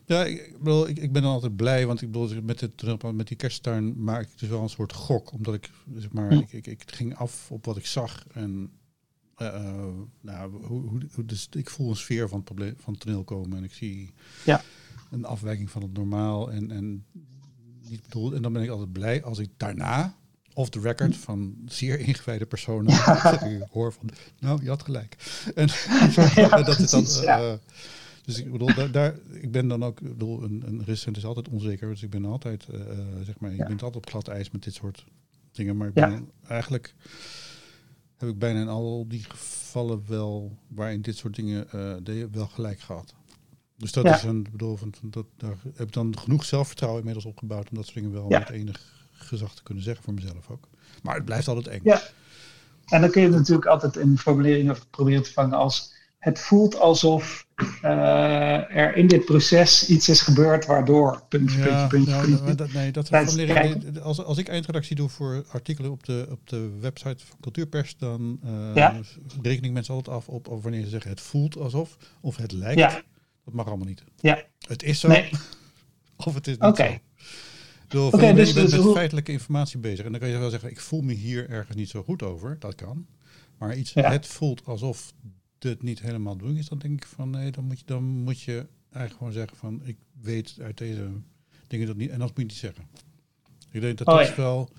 ja. Ik, bedoel, ik, ik ben dan altijd blij, want ik bedoel, met, het, met die kersttuin maak ik dus wel een soort gok. Omdat ik, zeg maar, hm. ik, ik, ik ging af op wat ik zag. En uh, nou, hoe, hoe, dus ik voel een sfeer van het, probleem, van het toneel komen. En ik zie ja. een afwijking van het normaal. En, en, niet bedoeld, en dan ben ik altijd blij als ik daarna, off the record, van zeer ingewijde personen, ja. hoor van, nou, je had gelijk. En, ja, dat is dan... ja. Dus ik bedoel, daar, daar, ik ben dan ook, ik bedoel, een, een recent is altijd onzeker. Dus ik ben altijd, uh, zeg maar, ja. bent altijd op glad ijs met dit soort dingen. Maar ik ben eigenlijk, heb ik bijna in al die gevallen wel, waarin dit soort dingen uh, wel gelijk gehad. Dus dat is een, bedoel, van, van, dat, daar heb ik dan genoeg zelfvertrouwen inmiddels opgebouwd om dat soort dingen wel met enig gezag te kunnen zeggen voor mezelf ook. Maar het blijft altijd eng. Ja. En dan kun je natuurlijk altijd in formuleringen proberen te vangen als het voelt alsof uh, er in dit proces iets is gebeurd waardoor. Puntje, ja, puntje, puntje, nou, dat, nee, dat als, als ik eindredactie doe voor artikelen op de, op de website van Cultuurpers, dan uh, ja. reken ik mensen altijd af op, op wanneer ze zeggen het voelt alsof of het lijkt. Ja. Dat mag allemaal niet. Ja. Het is zo nee. of het is niet okay. zo. Oké, okay, dus, je bent dus met feitelijke informatie bezig en dan kan je wel zeggen, ik voel me hier ergens niet zo goed over. Dat kan. Maar iets, het voelt alsof het niet helemaal doen is, dan denk ik van nee, dan moet je, dan moet je eigenlijk gewoon zeggen van ik weet uit deze dingen dat niet. En dat moet je niet zeggen. Ik denk dat oh, dat is wel.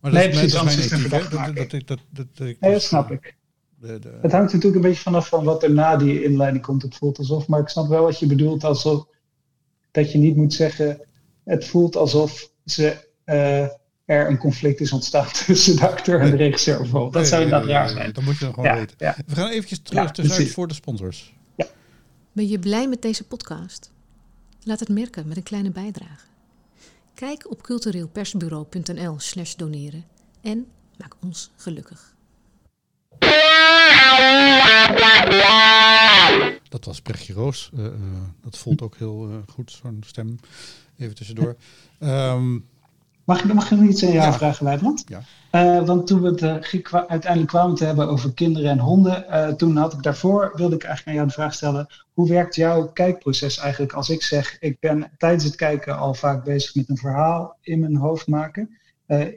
Maar dat nee, is, precies, mijn ethiek. Dat, dat, dat, dat, dat, nee, dat snap ik. De, de, het hangt natuurlijk een beetje vanaf van wat er na die inleiding komt. Het voelt alsof, maar ik snap wel wat je bedoelt alsof dat je niet moet zeggen. Het voelt alsof ze uh, er een conflict is ontstaan tussen de acteur en de regisseur bijvoorbeeld. Dat zou inderdaad raar zijn. Dat moet je dan gewoon weten. We gaan eventjes terug tussenuit voor de sponsors. Ben je blij met deze podcast? Laat het merken met een kleine bijdrage. Kijk op cultureelpersbureau.nl slash doneren en maak ons gelukkig. Dat was Brechtje Roos. Uh, uh, dat voelt ook heel uh, goed, zo'n stem. Even tussendoor. Um, Mag ik, mag ik nog iets aan jou vragen, Wijbrand? Ja. Uh, want toen we het uh, uiteindelijk kwamen te hebben over kinderen en honden, uh, toen had ik daarvoor, wilde ik eigenlijk aan jou de vraag stellen, hoe werkt jouw kijkproces eigenlijk als ik zeg, ik ben tijdens het kijken al vaak bezig met een verhaal in mijn hoofd maken.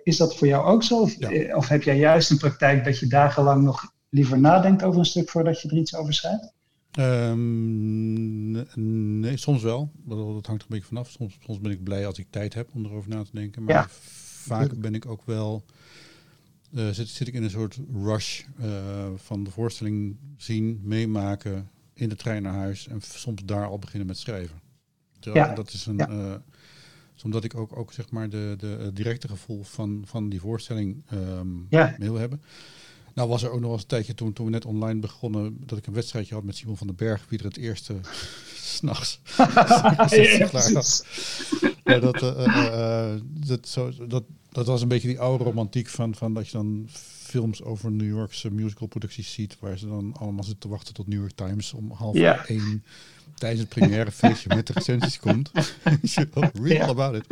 is dat voor jou ook zo? Of, of heb jij juist een praktijk dat je dagenlang nog liever nadenkt over een stuk voordat je er iets over schrijft? Um, nee, soms wel. Dat hangt er een beetje vanaf. Soms, soms ben ik blij als ik tijd heb om erover na te denken. Maar vaak ben ik ook wel. Uh, zit, zit ik in een soort rush uh, van de voorstelling zien, meemaken, in de trein naar huis en soms daar al beginnen met schrijven. Ja. Dat is een. Ja. Uh, omdat ik ook, ook zeg maar de, de directe gevoel van, van die voorstelling um, ja. wil hebben. Nou was er ook nog eens een tijdje toen, toen we net online begonnen, dat ik een wedstrijdje had met Simon van den Berg, wie er het eerste s'nachts ja, dat, uh, uh, dat, zo, dat, dat was een beetje die oude romantiek van, van dat je dan films over New Yorkse musicalproducties ziet, waar ze dan allemaal zitten te wachten tot New York Times om half ja. één tijdens het première feestje met de recensies komt. Read all about it.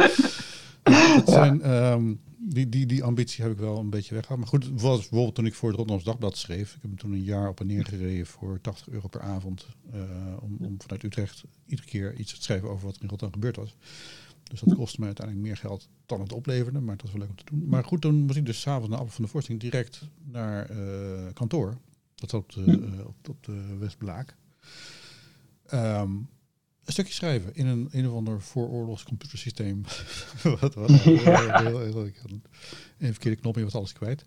dat zijn, um, die, die, die ambitie heb ik wel een beetje weggehaald. Maar goed, het was bijvoorbeeld toen ik voor het Rotterdams Dagblad schreef. Ik heb toen een jaar op en neer gereden voor 80 euro per avond. Uh, om, om vanuit Utrecht iedere keer iets te schrijven over wat er in Rotterdam gebeurd was. Dus dat kostte me uiteindelijk meer geld dan het opleverde. Maar het was wel leuk om te doen. Maar goed, toen moest ik dus s'avonds na afloop van de voorstelling direct naar uh, kantoor. Dat zat op de, uh, op, op de Westblaak. Um, een stukje schrijven in een een of ander vooroorlogs computersysteem. wat, wat, ja. heel, heel, heel, een verkeerde knop je was alles kwijt.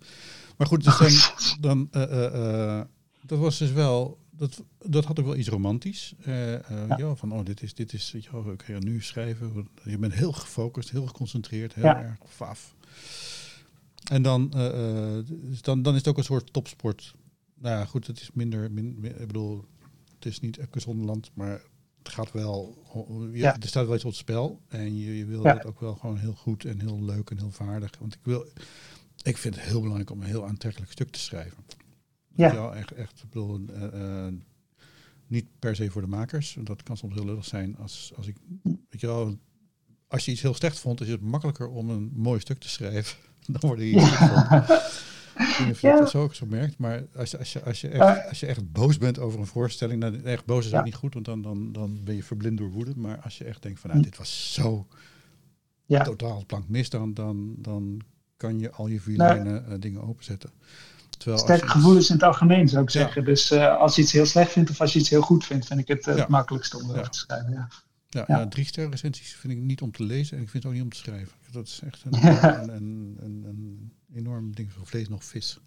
Maar goed, dus dan, dan uh, uh, dat was dus wel, dat, dat had ook wel iets romantisch. Ja. ja. van oh, dit is, dit is, wel, ik ga nu schrijven. Je bent heel gefocust, heel geconcentreerd, heel ja. erg faf. En dan, dus dan, dan is het ook een soort topsport. Nou ja, goed, het is minder, min, ik bedoel, het is niet een land, maar het gaat wel, ja. er staat wel iets op het spel. En je, je wil het ook wel gewoon heel goed en heel leuk en heel vaardig. Want ik wil, ik vind het heel belangrijk om een heel aantrekkelijk stuk te schrijven. Ja. ja echt, echt, ik bedoel, uh, uh, niet per se voor de makers. Dat kan soms heel lullig zijn als, als ik, weet je wel, als je iets heel slecht vond, is het makkelijker om een mooi stuk te schrijven dan worden je iets weet of je dat zo ook zo merkt, maar als, als, je, als, je echt, als je echt boos bent over een voorstelling, dan echt boos is ook niet goed, want dan, dan, dan ben je verblind door woede. Maar als je echt denkt van, nou, dit was zo ja. totaal plank mis, dan, dan, dan kan je al je vier lijnen uh, dingen openzetten. Terwijl Sterke gevoelens in het algemeen, zou ik zeggen. Dus uh, als je iets heel slecht vindt of als je iets heel goed vindt, vind ik het uh, het makkelijkste om erover te schrijven. Ja. Ja, ja. drie sterren recensies vind ik niet om te lezen en ik vind het ook niet om te schrijven. Dat is echt een, een, een, een, enorm ding van vlees nog vis.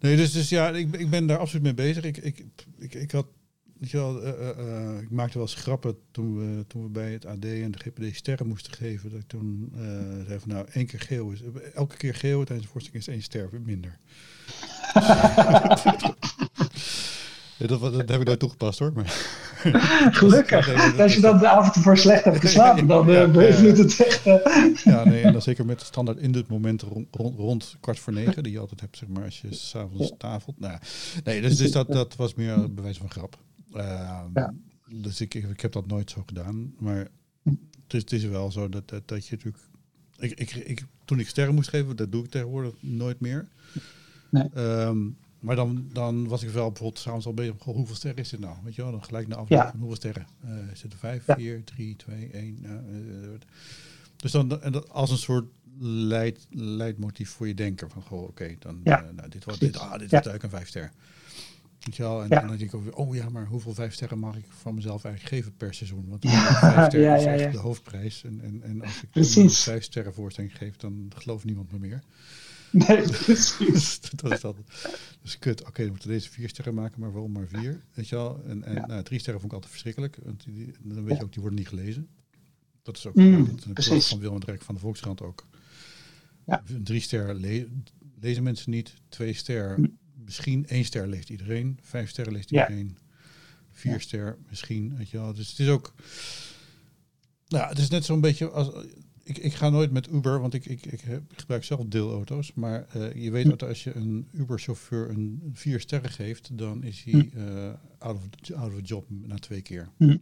Nee, dus, dus ja, ik, ik ben daar absoluut mee bezig. Ik, ik, ik, ik had, weet je wel, uh, uh, ik maakte wel eens grappen toen we, toen we bij het AD en de GPD sterren moesten geven. Dat ik toen uh, zei van nou, één keer geel is, elke keer geel tijdens de voorstelling is één ster minder. ja, dat, dat heb ik daar toegepast hoor. Maar Gelukkig. Als je dan de avond ervoor slecht hebt geslapen, dan uh, beïnvloedt het echt. Uh... Ja, nee, en dan zeker met de standaard in dit moment rond, rond, rond, kwart voor negen, die je altijd hebt, zeg maar, als je s'avonds tafelt. Nou, nee, dus, dus dat, dat was meer bewijs van grap. Uh, ja. Dus ik, ik, ik, heb dat nooit zo gedaan. Maar het is, het is wel zo dat, dat, dat je natuurlijk. Ik, ik, ik, toen ik sterren moest geven, dat doe ik tegenwoordig nooit meer. Nee. Um, maar dan, dan was ik wel bijvoorbeeld s'avonds al bezig. Goh, hoeveel sterren is het nou? Weet je wel, dan gelijk naar afloop. Ja. Hoeveel sterren? Uh, is het vijf, vier, drie, twee, één? Uh, dus dan en als een soort leid, leidmotief voor je denken. Van, goh, oké, okay, dan ja. uh, nou, dit wordt dit, ah, dit wordt eigenlijk een vijf ster. Weet je wel? En, dan denk ik ook oh ja, maar hoeveel vijf sterren mag ik van mezelf eigenlijk geven per seizoen? Want vijf sterren is echt de hoofdprijs. En, en, en als ik vijf sterren voorstelling geef, dan gelooft niemand me meer. Nee, precies. dat is dat. Dus kut, oké, okay, we moeten deze vier sterren maken, maar waarom maar vier? Weet je wel? En, en ja. nou, drie sterren vond ik altijd verschrikkelijk. Want die, dan weet je ook, die worden niet gelezen. Dat is ook mm, een van Willem Drek van de Volkskrant ook. Ja. Drie ster le lezen mensen niet. Twee ster, mm. misschien één ster leest iedereen. Vijf sterren leest iedereen. Vier ster misschien, weet je wel. Dus het is ook... Nou, het is net zo'n beetje als ik, ik ga nooit met Uber, want ik, ik, ik, gebruik zelf deelauto's. Maar uh, je weet hm. dat als je een Uber-chauffeur een vier sterren geeft, dan is hij uh, out, of, out of job na twee keer. Hm.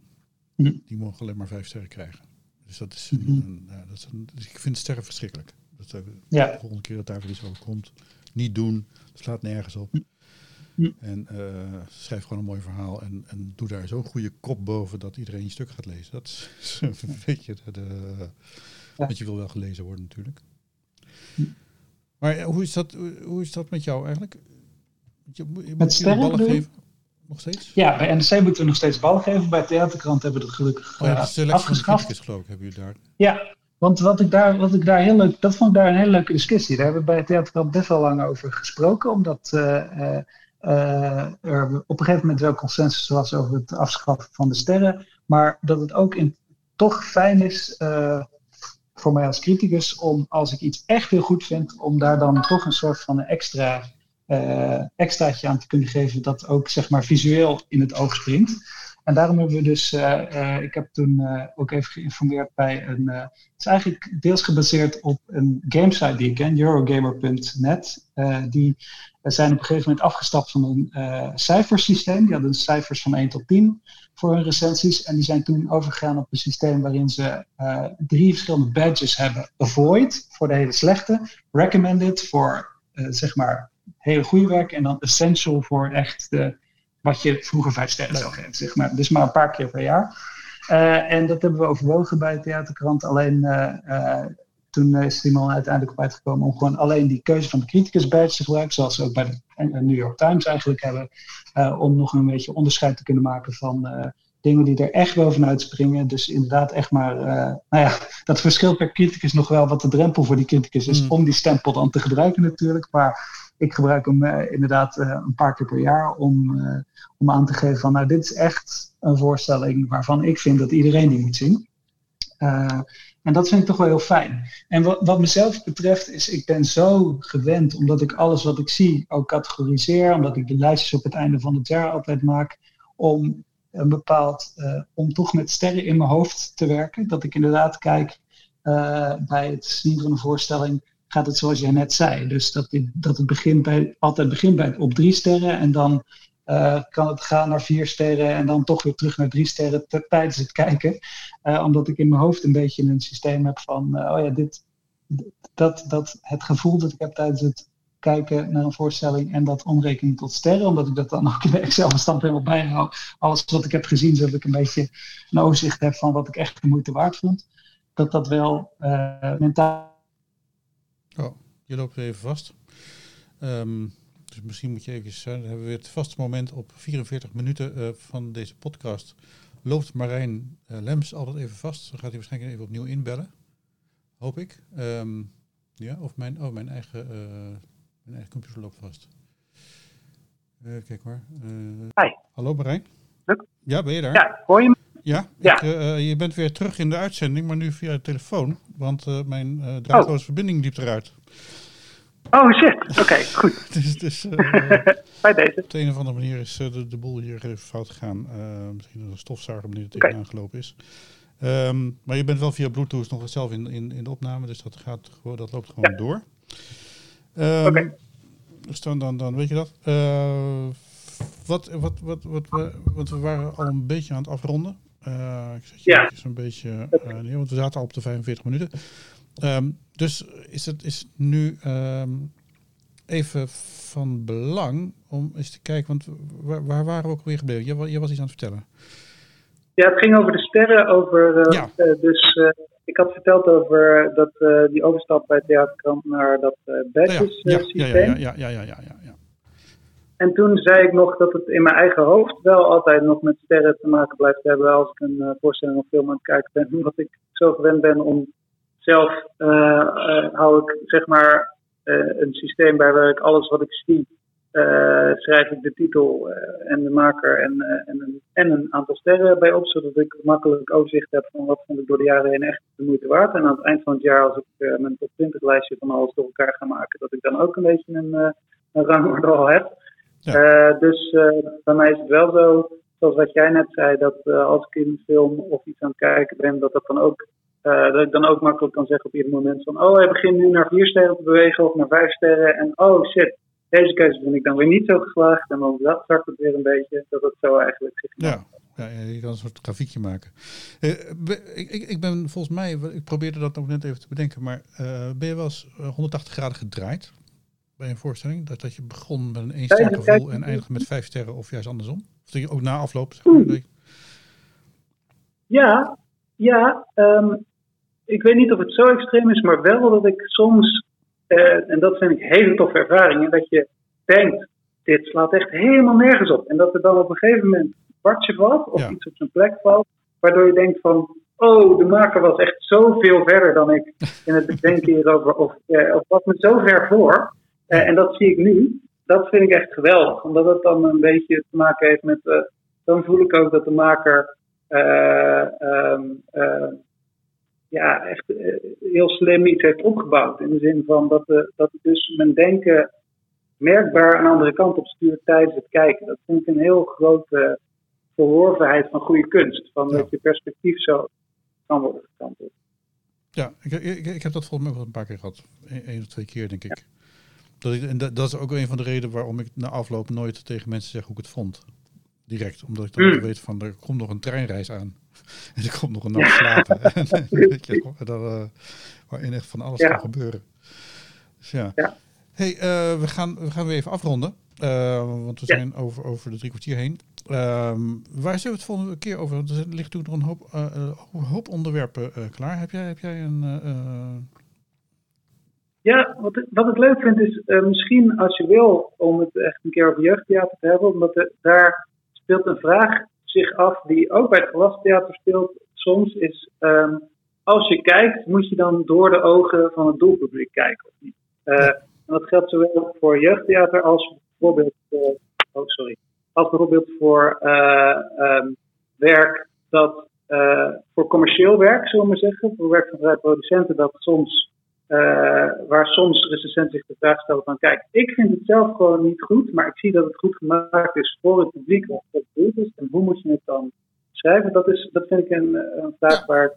Die mogen alleen maar vijf sterren krijgen. Dus dat is, een, ja, dat is een, dus ik vind sterren verschrikkelijk. Dat, uh, ja. De volgende keer dat daar weer iets over komt, niet doen. Dat slaat nergens op. En schrijf gewoon een mooi verhaal en, en doe daar zo'n goede kop boven dat iedereen je stuk gaat lezen. Dat is een beetje de, want je wil wel gelezen worden natuurlijk. Hm. Maar hoe is, dat, hoe is dat met jou eigenlijk? Je, je met sterren ballen geven? Nog steeds? Ja, bij NRC moeten we nog steeds ballen geven. Bij Theaterkrant hebben we het gelukkig oh, ja, de afgeschaft. Van geloof ik, hebben jullie daar. Ja, want wat ik, daar, wat ik daar heel leuk, dat vond ik daar een hele leuke discussie. Daar hebben we bij Theaterkrant best wel lang over gesproken, omdat uh, uh, er op een gegeven moment wel consensus was over het afschaffen van de sterren. Maar dat het ook in, toch fijn is voor mij als criticus om, als ik iets echt heel goed vind, om daar dan toch een soort van een extra uh, extraatje aan te kunnen geven dat ook zeg maar visueel in het oog springt. En daarom hebben we dus, uh, uh, ik heb toen ook even geïnformeerd bij een, het is eigenlijk deels gebaseerd op een gamesite die ik ken, Eurogamer.net. die zijn op een gegeven moment afgestapt van een cijfersysteem. Die hadden cijfers van 1 tot 10 voor hun recensies. En die zijn toen overgegaan op een systeem waarin ze uh, drie verschillende badges hebben. Avoid voor de hele slechte, recommended voor uh, zeg maar hele goede werk en dan essential voor echt de, wat je vroeger vijf sterren zou geven. Zeg maar. Dus maar een paar keer per jaar. Uh, en dat hebben we overwogen bij de Theaterkrant. Alleen toen is Simon uiteindelijk op uitgekomen om gewoon alleen die keuze van de criticus badge te gebruiken, zoals ze ook bij de New York Times eigenlijk hebben, uh, om nog een beetje onderscheid te kunnen maken van uh, dingen die er echt bovenuit springen. Dus inderdaad echt maar, uh, nou ja, dat verschilt per criticus nog wel wat de drempel voor die criticus is mm. om die stempel dan te gebruiken natuurlijk. Maar ik gebruik hem inderdaad een paar keer per jaar om, om aan te geven van, nou dit is echt een voorstelling waarvan ik vind dat iedereen die moet zien. En dat vind ik toch wel heel fijn. En wat, wat mezelf betreft is, ik ben zo gewend, omdat ik alles wat ik zie ook categoriseer, omdat ik de lijstjes op het einde van het jaar altijd maak, om een bepaald, uh, om toch met sterren in mijn hoofd te werken. Dat ik inderdaad kijk uh, bij het zien van een voorstelling, gaat het zoals jij net zei. Dus dat, dat het begint bij, altijd begint bij op drie sterren en dan uh, kan het gaan naar vier sterren en dan toch weer terug naar drie sterren tijdens het kijken. Uh, omdat ik in mijn hoofd een beetje een systeem heb van, uh, oh ja, dit, dat, dat, het gevoel dat ik heb tijdens het kijken naar een voorstelling en dat omrekenen tot sterren, omdat ik dat dan ook in de Excel-bestand helemaal bijhoud. Alles wat ik heb gezien, zodat ik een beetje een overzicht heb van wat ik echt de moeite waard vond. Dat dat wel mentaal. Oh, je loopt even vast. Um, dus misschien moet je even, uh, dan hebben we weer het vaste moment op 44 minuten uh, van deze podcast. Loopt Marijn uh, Lems altijd even vast. Dan gaat hij waarschijnlijk even opnieuw inbellen. Hoop ik. Um, ja, of mijn, oh, mijn eigen, mijn eigen computer loopt vast. kijk hoor. Hi. Hallo Marijn. Ja, ben je daar? Ja, hoor je me? Ja, ja. Ik, je bent weer terug in de uitzending, maar nu via de telefoon. Want mijn draadloze oh. verbinding liep eruit. Oh shit, oké, goed. dus dus uh, Bij deze. op de een of andere manier is uh, de, de boel hier even fout gegaan. Uh, misschien dat een stofzuiger er Oké. tegenaan gelopen is. Ehm, maar je bent wel via Bluetooth nog zelf in, in, in de opname, dus dat, gaat, gewoon- dat loopt gewoon Ja. door. Ehm, Oké. Dus dan, dan, dan weet je dat. Eh, wat, wat, wat, wat, we, want we waren al een beetje aan het afronden. Eh, ik zet je Ja. een beetje eh, neer, want we zaten al op de 45 minuten. Ehm, dus is het, is nu ehm, even van belang om eens te kijken, want waar, waar waren we ook weer gebleven? Je, je was iets aan het vertellen. Ja, het ging over de sterren. Over, eh, Ja. eh, dus eh, ik had verteld over dat, die overstap bij Theaterkrant naar dat ja, badges ja, ja, systeem. ja, ja, ja, ja, ja. En toen zei ik nog dat het in mijn eigen hoofd wel altijd nog met sterren te maken blijft hebben als ik een voorstelling of film aan het kijken ben. Omdat ik zo gewend ben om zelf, eh, eh, hou ik zeg maar eh, een systeem bij waar ik alles wat ik zie, schrijf ik de titel en de maker en, en, een, en een aantal sterren bij op, zodat ik makkelijk overzicht heb van wat vond ik door de jaren heen echt de moeite waard. En aan het eind van het jaar, als ik mijn top 20 lijstje van alles door elkaar ga maken, dat ik dan ook een beetje een, een rangorde al heb. Ja. Dus bij mij is het wel zo, zoals wat jij net zei, dat als ik in een film of iets aan het kijken ben, dat, dat, dan ook, eh, dat ik dan ook makkelijk kan zeggen op ieder moment van, oh, hij begint nu naar vier sterren te bewegen of naar vijf sterren. En oh shit, deze keuze vind ik dan weer niet zo geslaagd. En dan zakt het weer een beetje, dat het zo eigenlijk zich Ja, ja, je kan een soort grafiekje maken. Eh, ik, ik, ik ben volgens mij, ik probeerde dat ook net even te bedenken, maar eh, ben je wel eens eh, 180 graden gedraaid bij een voorstelling? Dat, dat je begon met een één ster gevoel en eindigde met vijf sterren of juist andersom? Of dat je ook na afloop, zeg maar, dat je- Ja, ja. ehm, ik weet niet of het zo extreem is, maar wel dat ik soms, eh, en dat vind ik hele toffe ervaringen, dat je denkt, dit slaat echt helemaal nergens op. En dat er dan op een gegeven moment een kwartje valt, of Ja. iets op zijn plek valt, waardoor je denkt van, oh, de maker was echt zoveel verder dan ik in het bedenken hierover, of, eh, of was me zo ver voor. Eh, en dat zie ik nu. Dat vind ik echt geweldig, omdat het dan een beetje te maken heeft met, dan voel ik ook dat de maker eh, ehm, eh, ja, echt eh, heel slim iets heeft opgebouwd. In de zin van dat, de, dat dus mijn denken merkbaar een andere kant op stuurt tijdens het kijken. Dat vind ik een heel grote verworvenheid van goede kunst. Van Ja. dat je perspectief zo kan worden gekanteld. Ja, ik, ik, ik heb dat volgens mij ook wel een paar keer gehad. Eén of twee keer, denk ik. Dat ik en dat, dat is ook een van de redenen waarom ik na afloop nooit tegen mensen zeg hoe ik het vond. Direct, omdat ik dan Mm. weet van er komt nog een treinreis aan. En er komt nog een nacht slapen. En, weet je, dat, eh, waarin echt van alles kan gebeuren. Dus ja. Ja. Hey, eh, we, gaan, we gaan weer even afronden. Eh, want we zijn over, over de drie kwartier heen. Ehm, waar zullen we het volgende keer over? Er ligt natuurlijk nog een hoop, een hoop onderwerpen klaar. Heb jij, heb jij een... Ja, wat, ik- wat ik leuk vind is misschien als je wil om het echt een keer over jeugdtheater te hebben, omdat er, daar speelt een vraag zich af die ook bij het glastheater speelt. Soms is ehm, als je kijkt, moet je dan door de ogen van het doelpubliek kijken of niet? Eh, en dat geldt zowel voor jeugdtheater als bijvoorbeeld voor, oh sorry, als bijvoorbeeld voor eh, ehm, werk dat eh, voor commercieel werk, zullen we maar zeggen, voor werk van producenten, dat soms eh, waar soms recensenten zich de vraag stellen van kijk, ik vind het zelf gewoon niet goed, maar ik zie dat het goed gemaakt is voor het publiek of het publiek is. En hoe moet je het dan schrijven? Dat, is, dat vind ik een, eh, een vraag waar ik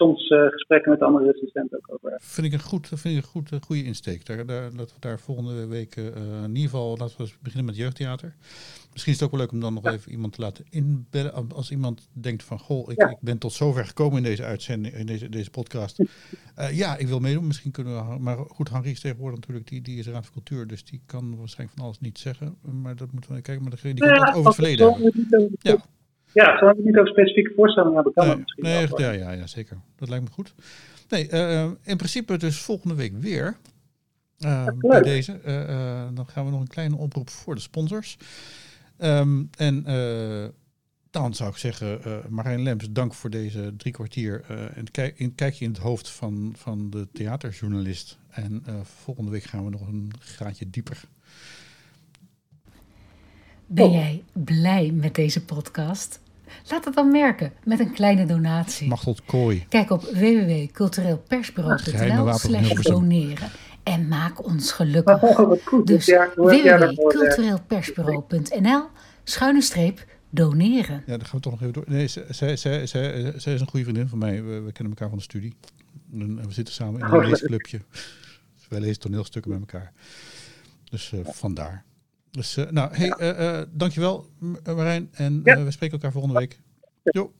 soms eh, gesprekken met andere recensenten ook over. Vind ik een goed, vind ik een goed, een goede insteek. Daar, daar, laten we daar volgende week eh, in ieder geval laten we beginnen met jeugdtheater. Misschien is het ook wel leuk om dan nog even iemand te laten inbellen. Als iemand denkt van, goh, ik, Ja. ik ben tot zover gekomen in deze uitzending, in deze, deze podcast. Eh, ja, ik wil meedoen. Misschien kunnen we, maar goed, Henri is tegenwoordig natuurlijk, die, die is Raad van Cultuur, dus die kan waarschijnlijk van alles niet zeggen. Maar dat moeten we kijken. Maar die kan het over het verleden Ja. Ja, zolang we niet over specifieke voorstellingen hebben, kan dat Nee, misschien nee, wel. ja, ja, ja, zeker. Dat lijkt me goed. Nee, eh, in principe dus volgende week weer. Eh, bij deze. Eh, eh, dan gaan we nog een kleine oproep voor de sponsors. Ehm, en eh, dan zou ik zeggen, eh Marijn Lems, dank voor deze drie kwartier. eh en kijk, in, kijk je in het hoofd van, van de theaterjournalist. En eh, volgende week gaan we nog een graadje dieper. Ben jij blij met deze podcast? Laat het dan merken met een kleine donatie. Machtel Kooi. Kijk op www.cultureelpersbureau.nl slash doneren. en maak ons gelukkig. Oh. Dus eh, www.cultureelpersbureau.nl schuine streep doneren. Ja, dan gaan we toch nog even door. Nee, zij, zij, zij, zij, zij is een goede vriendin van mij. We, we kennen elkaar van de studie. En we zitten samen in Oh, een leuk. leesclubje. Dus wij lezen toneelstukken met elkaar. Dus eh, vandaar. Dus eh, nou, hey, ja. uh, dankjewel Marijn. En we spreken elkaar volgende week. Jo.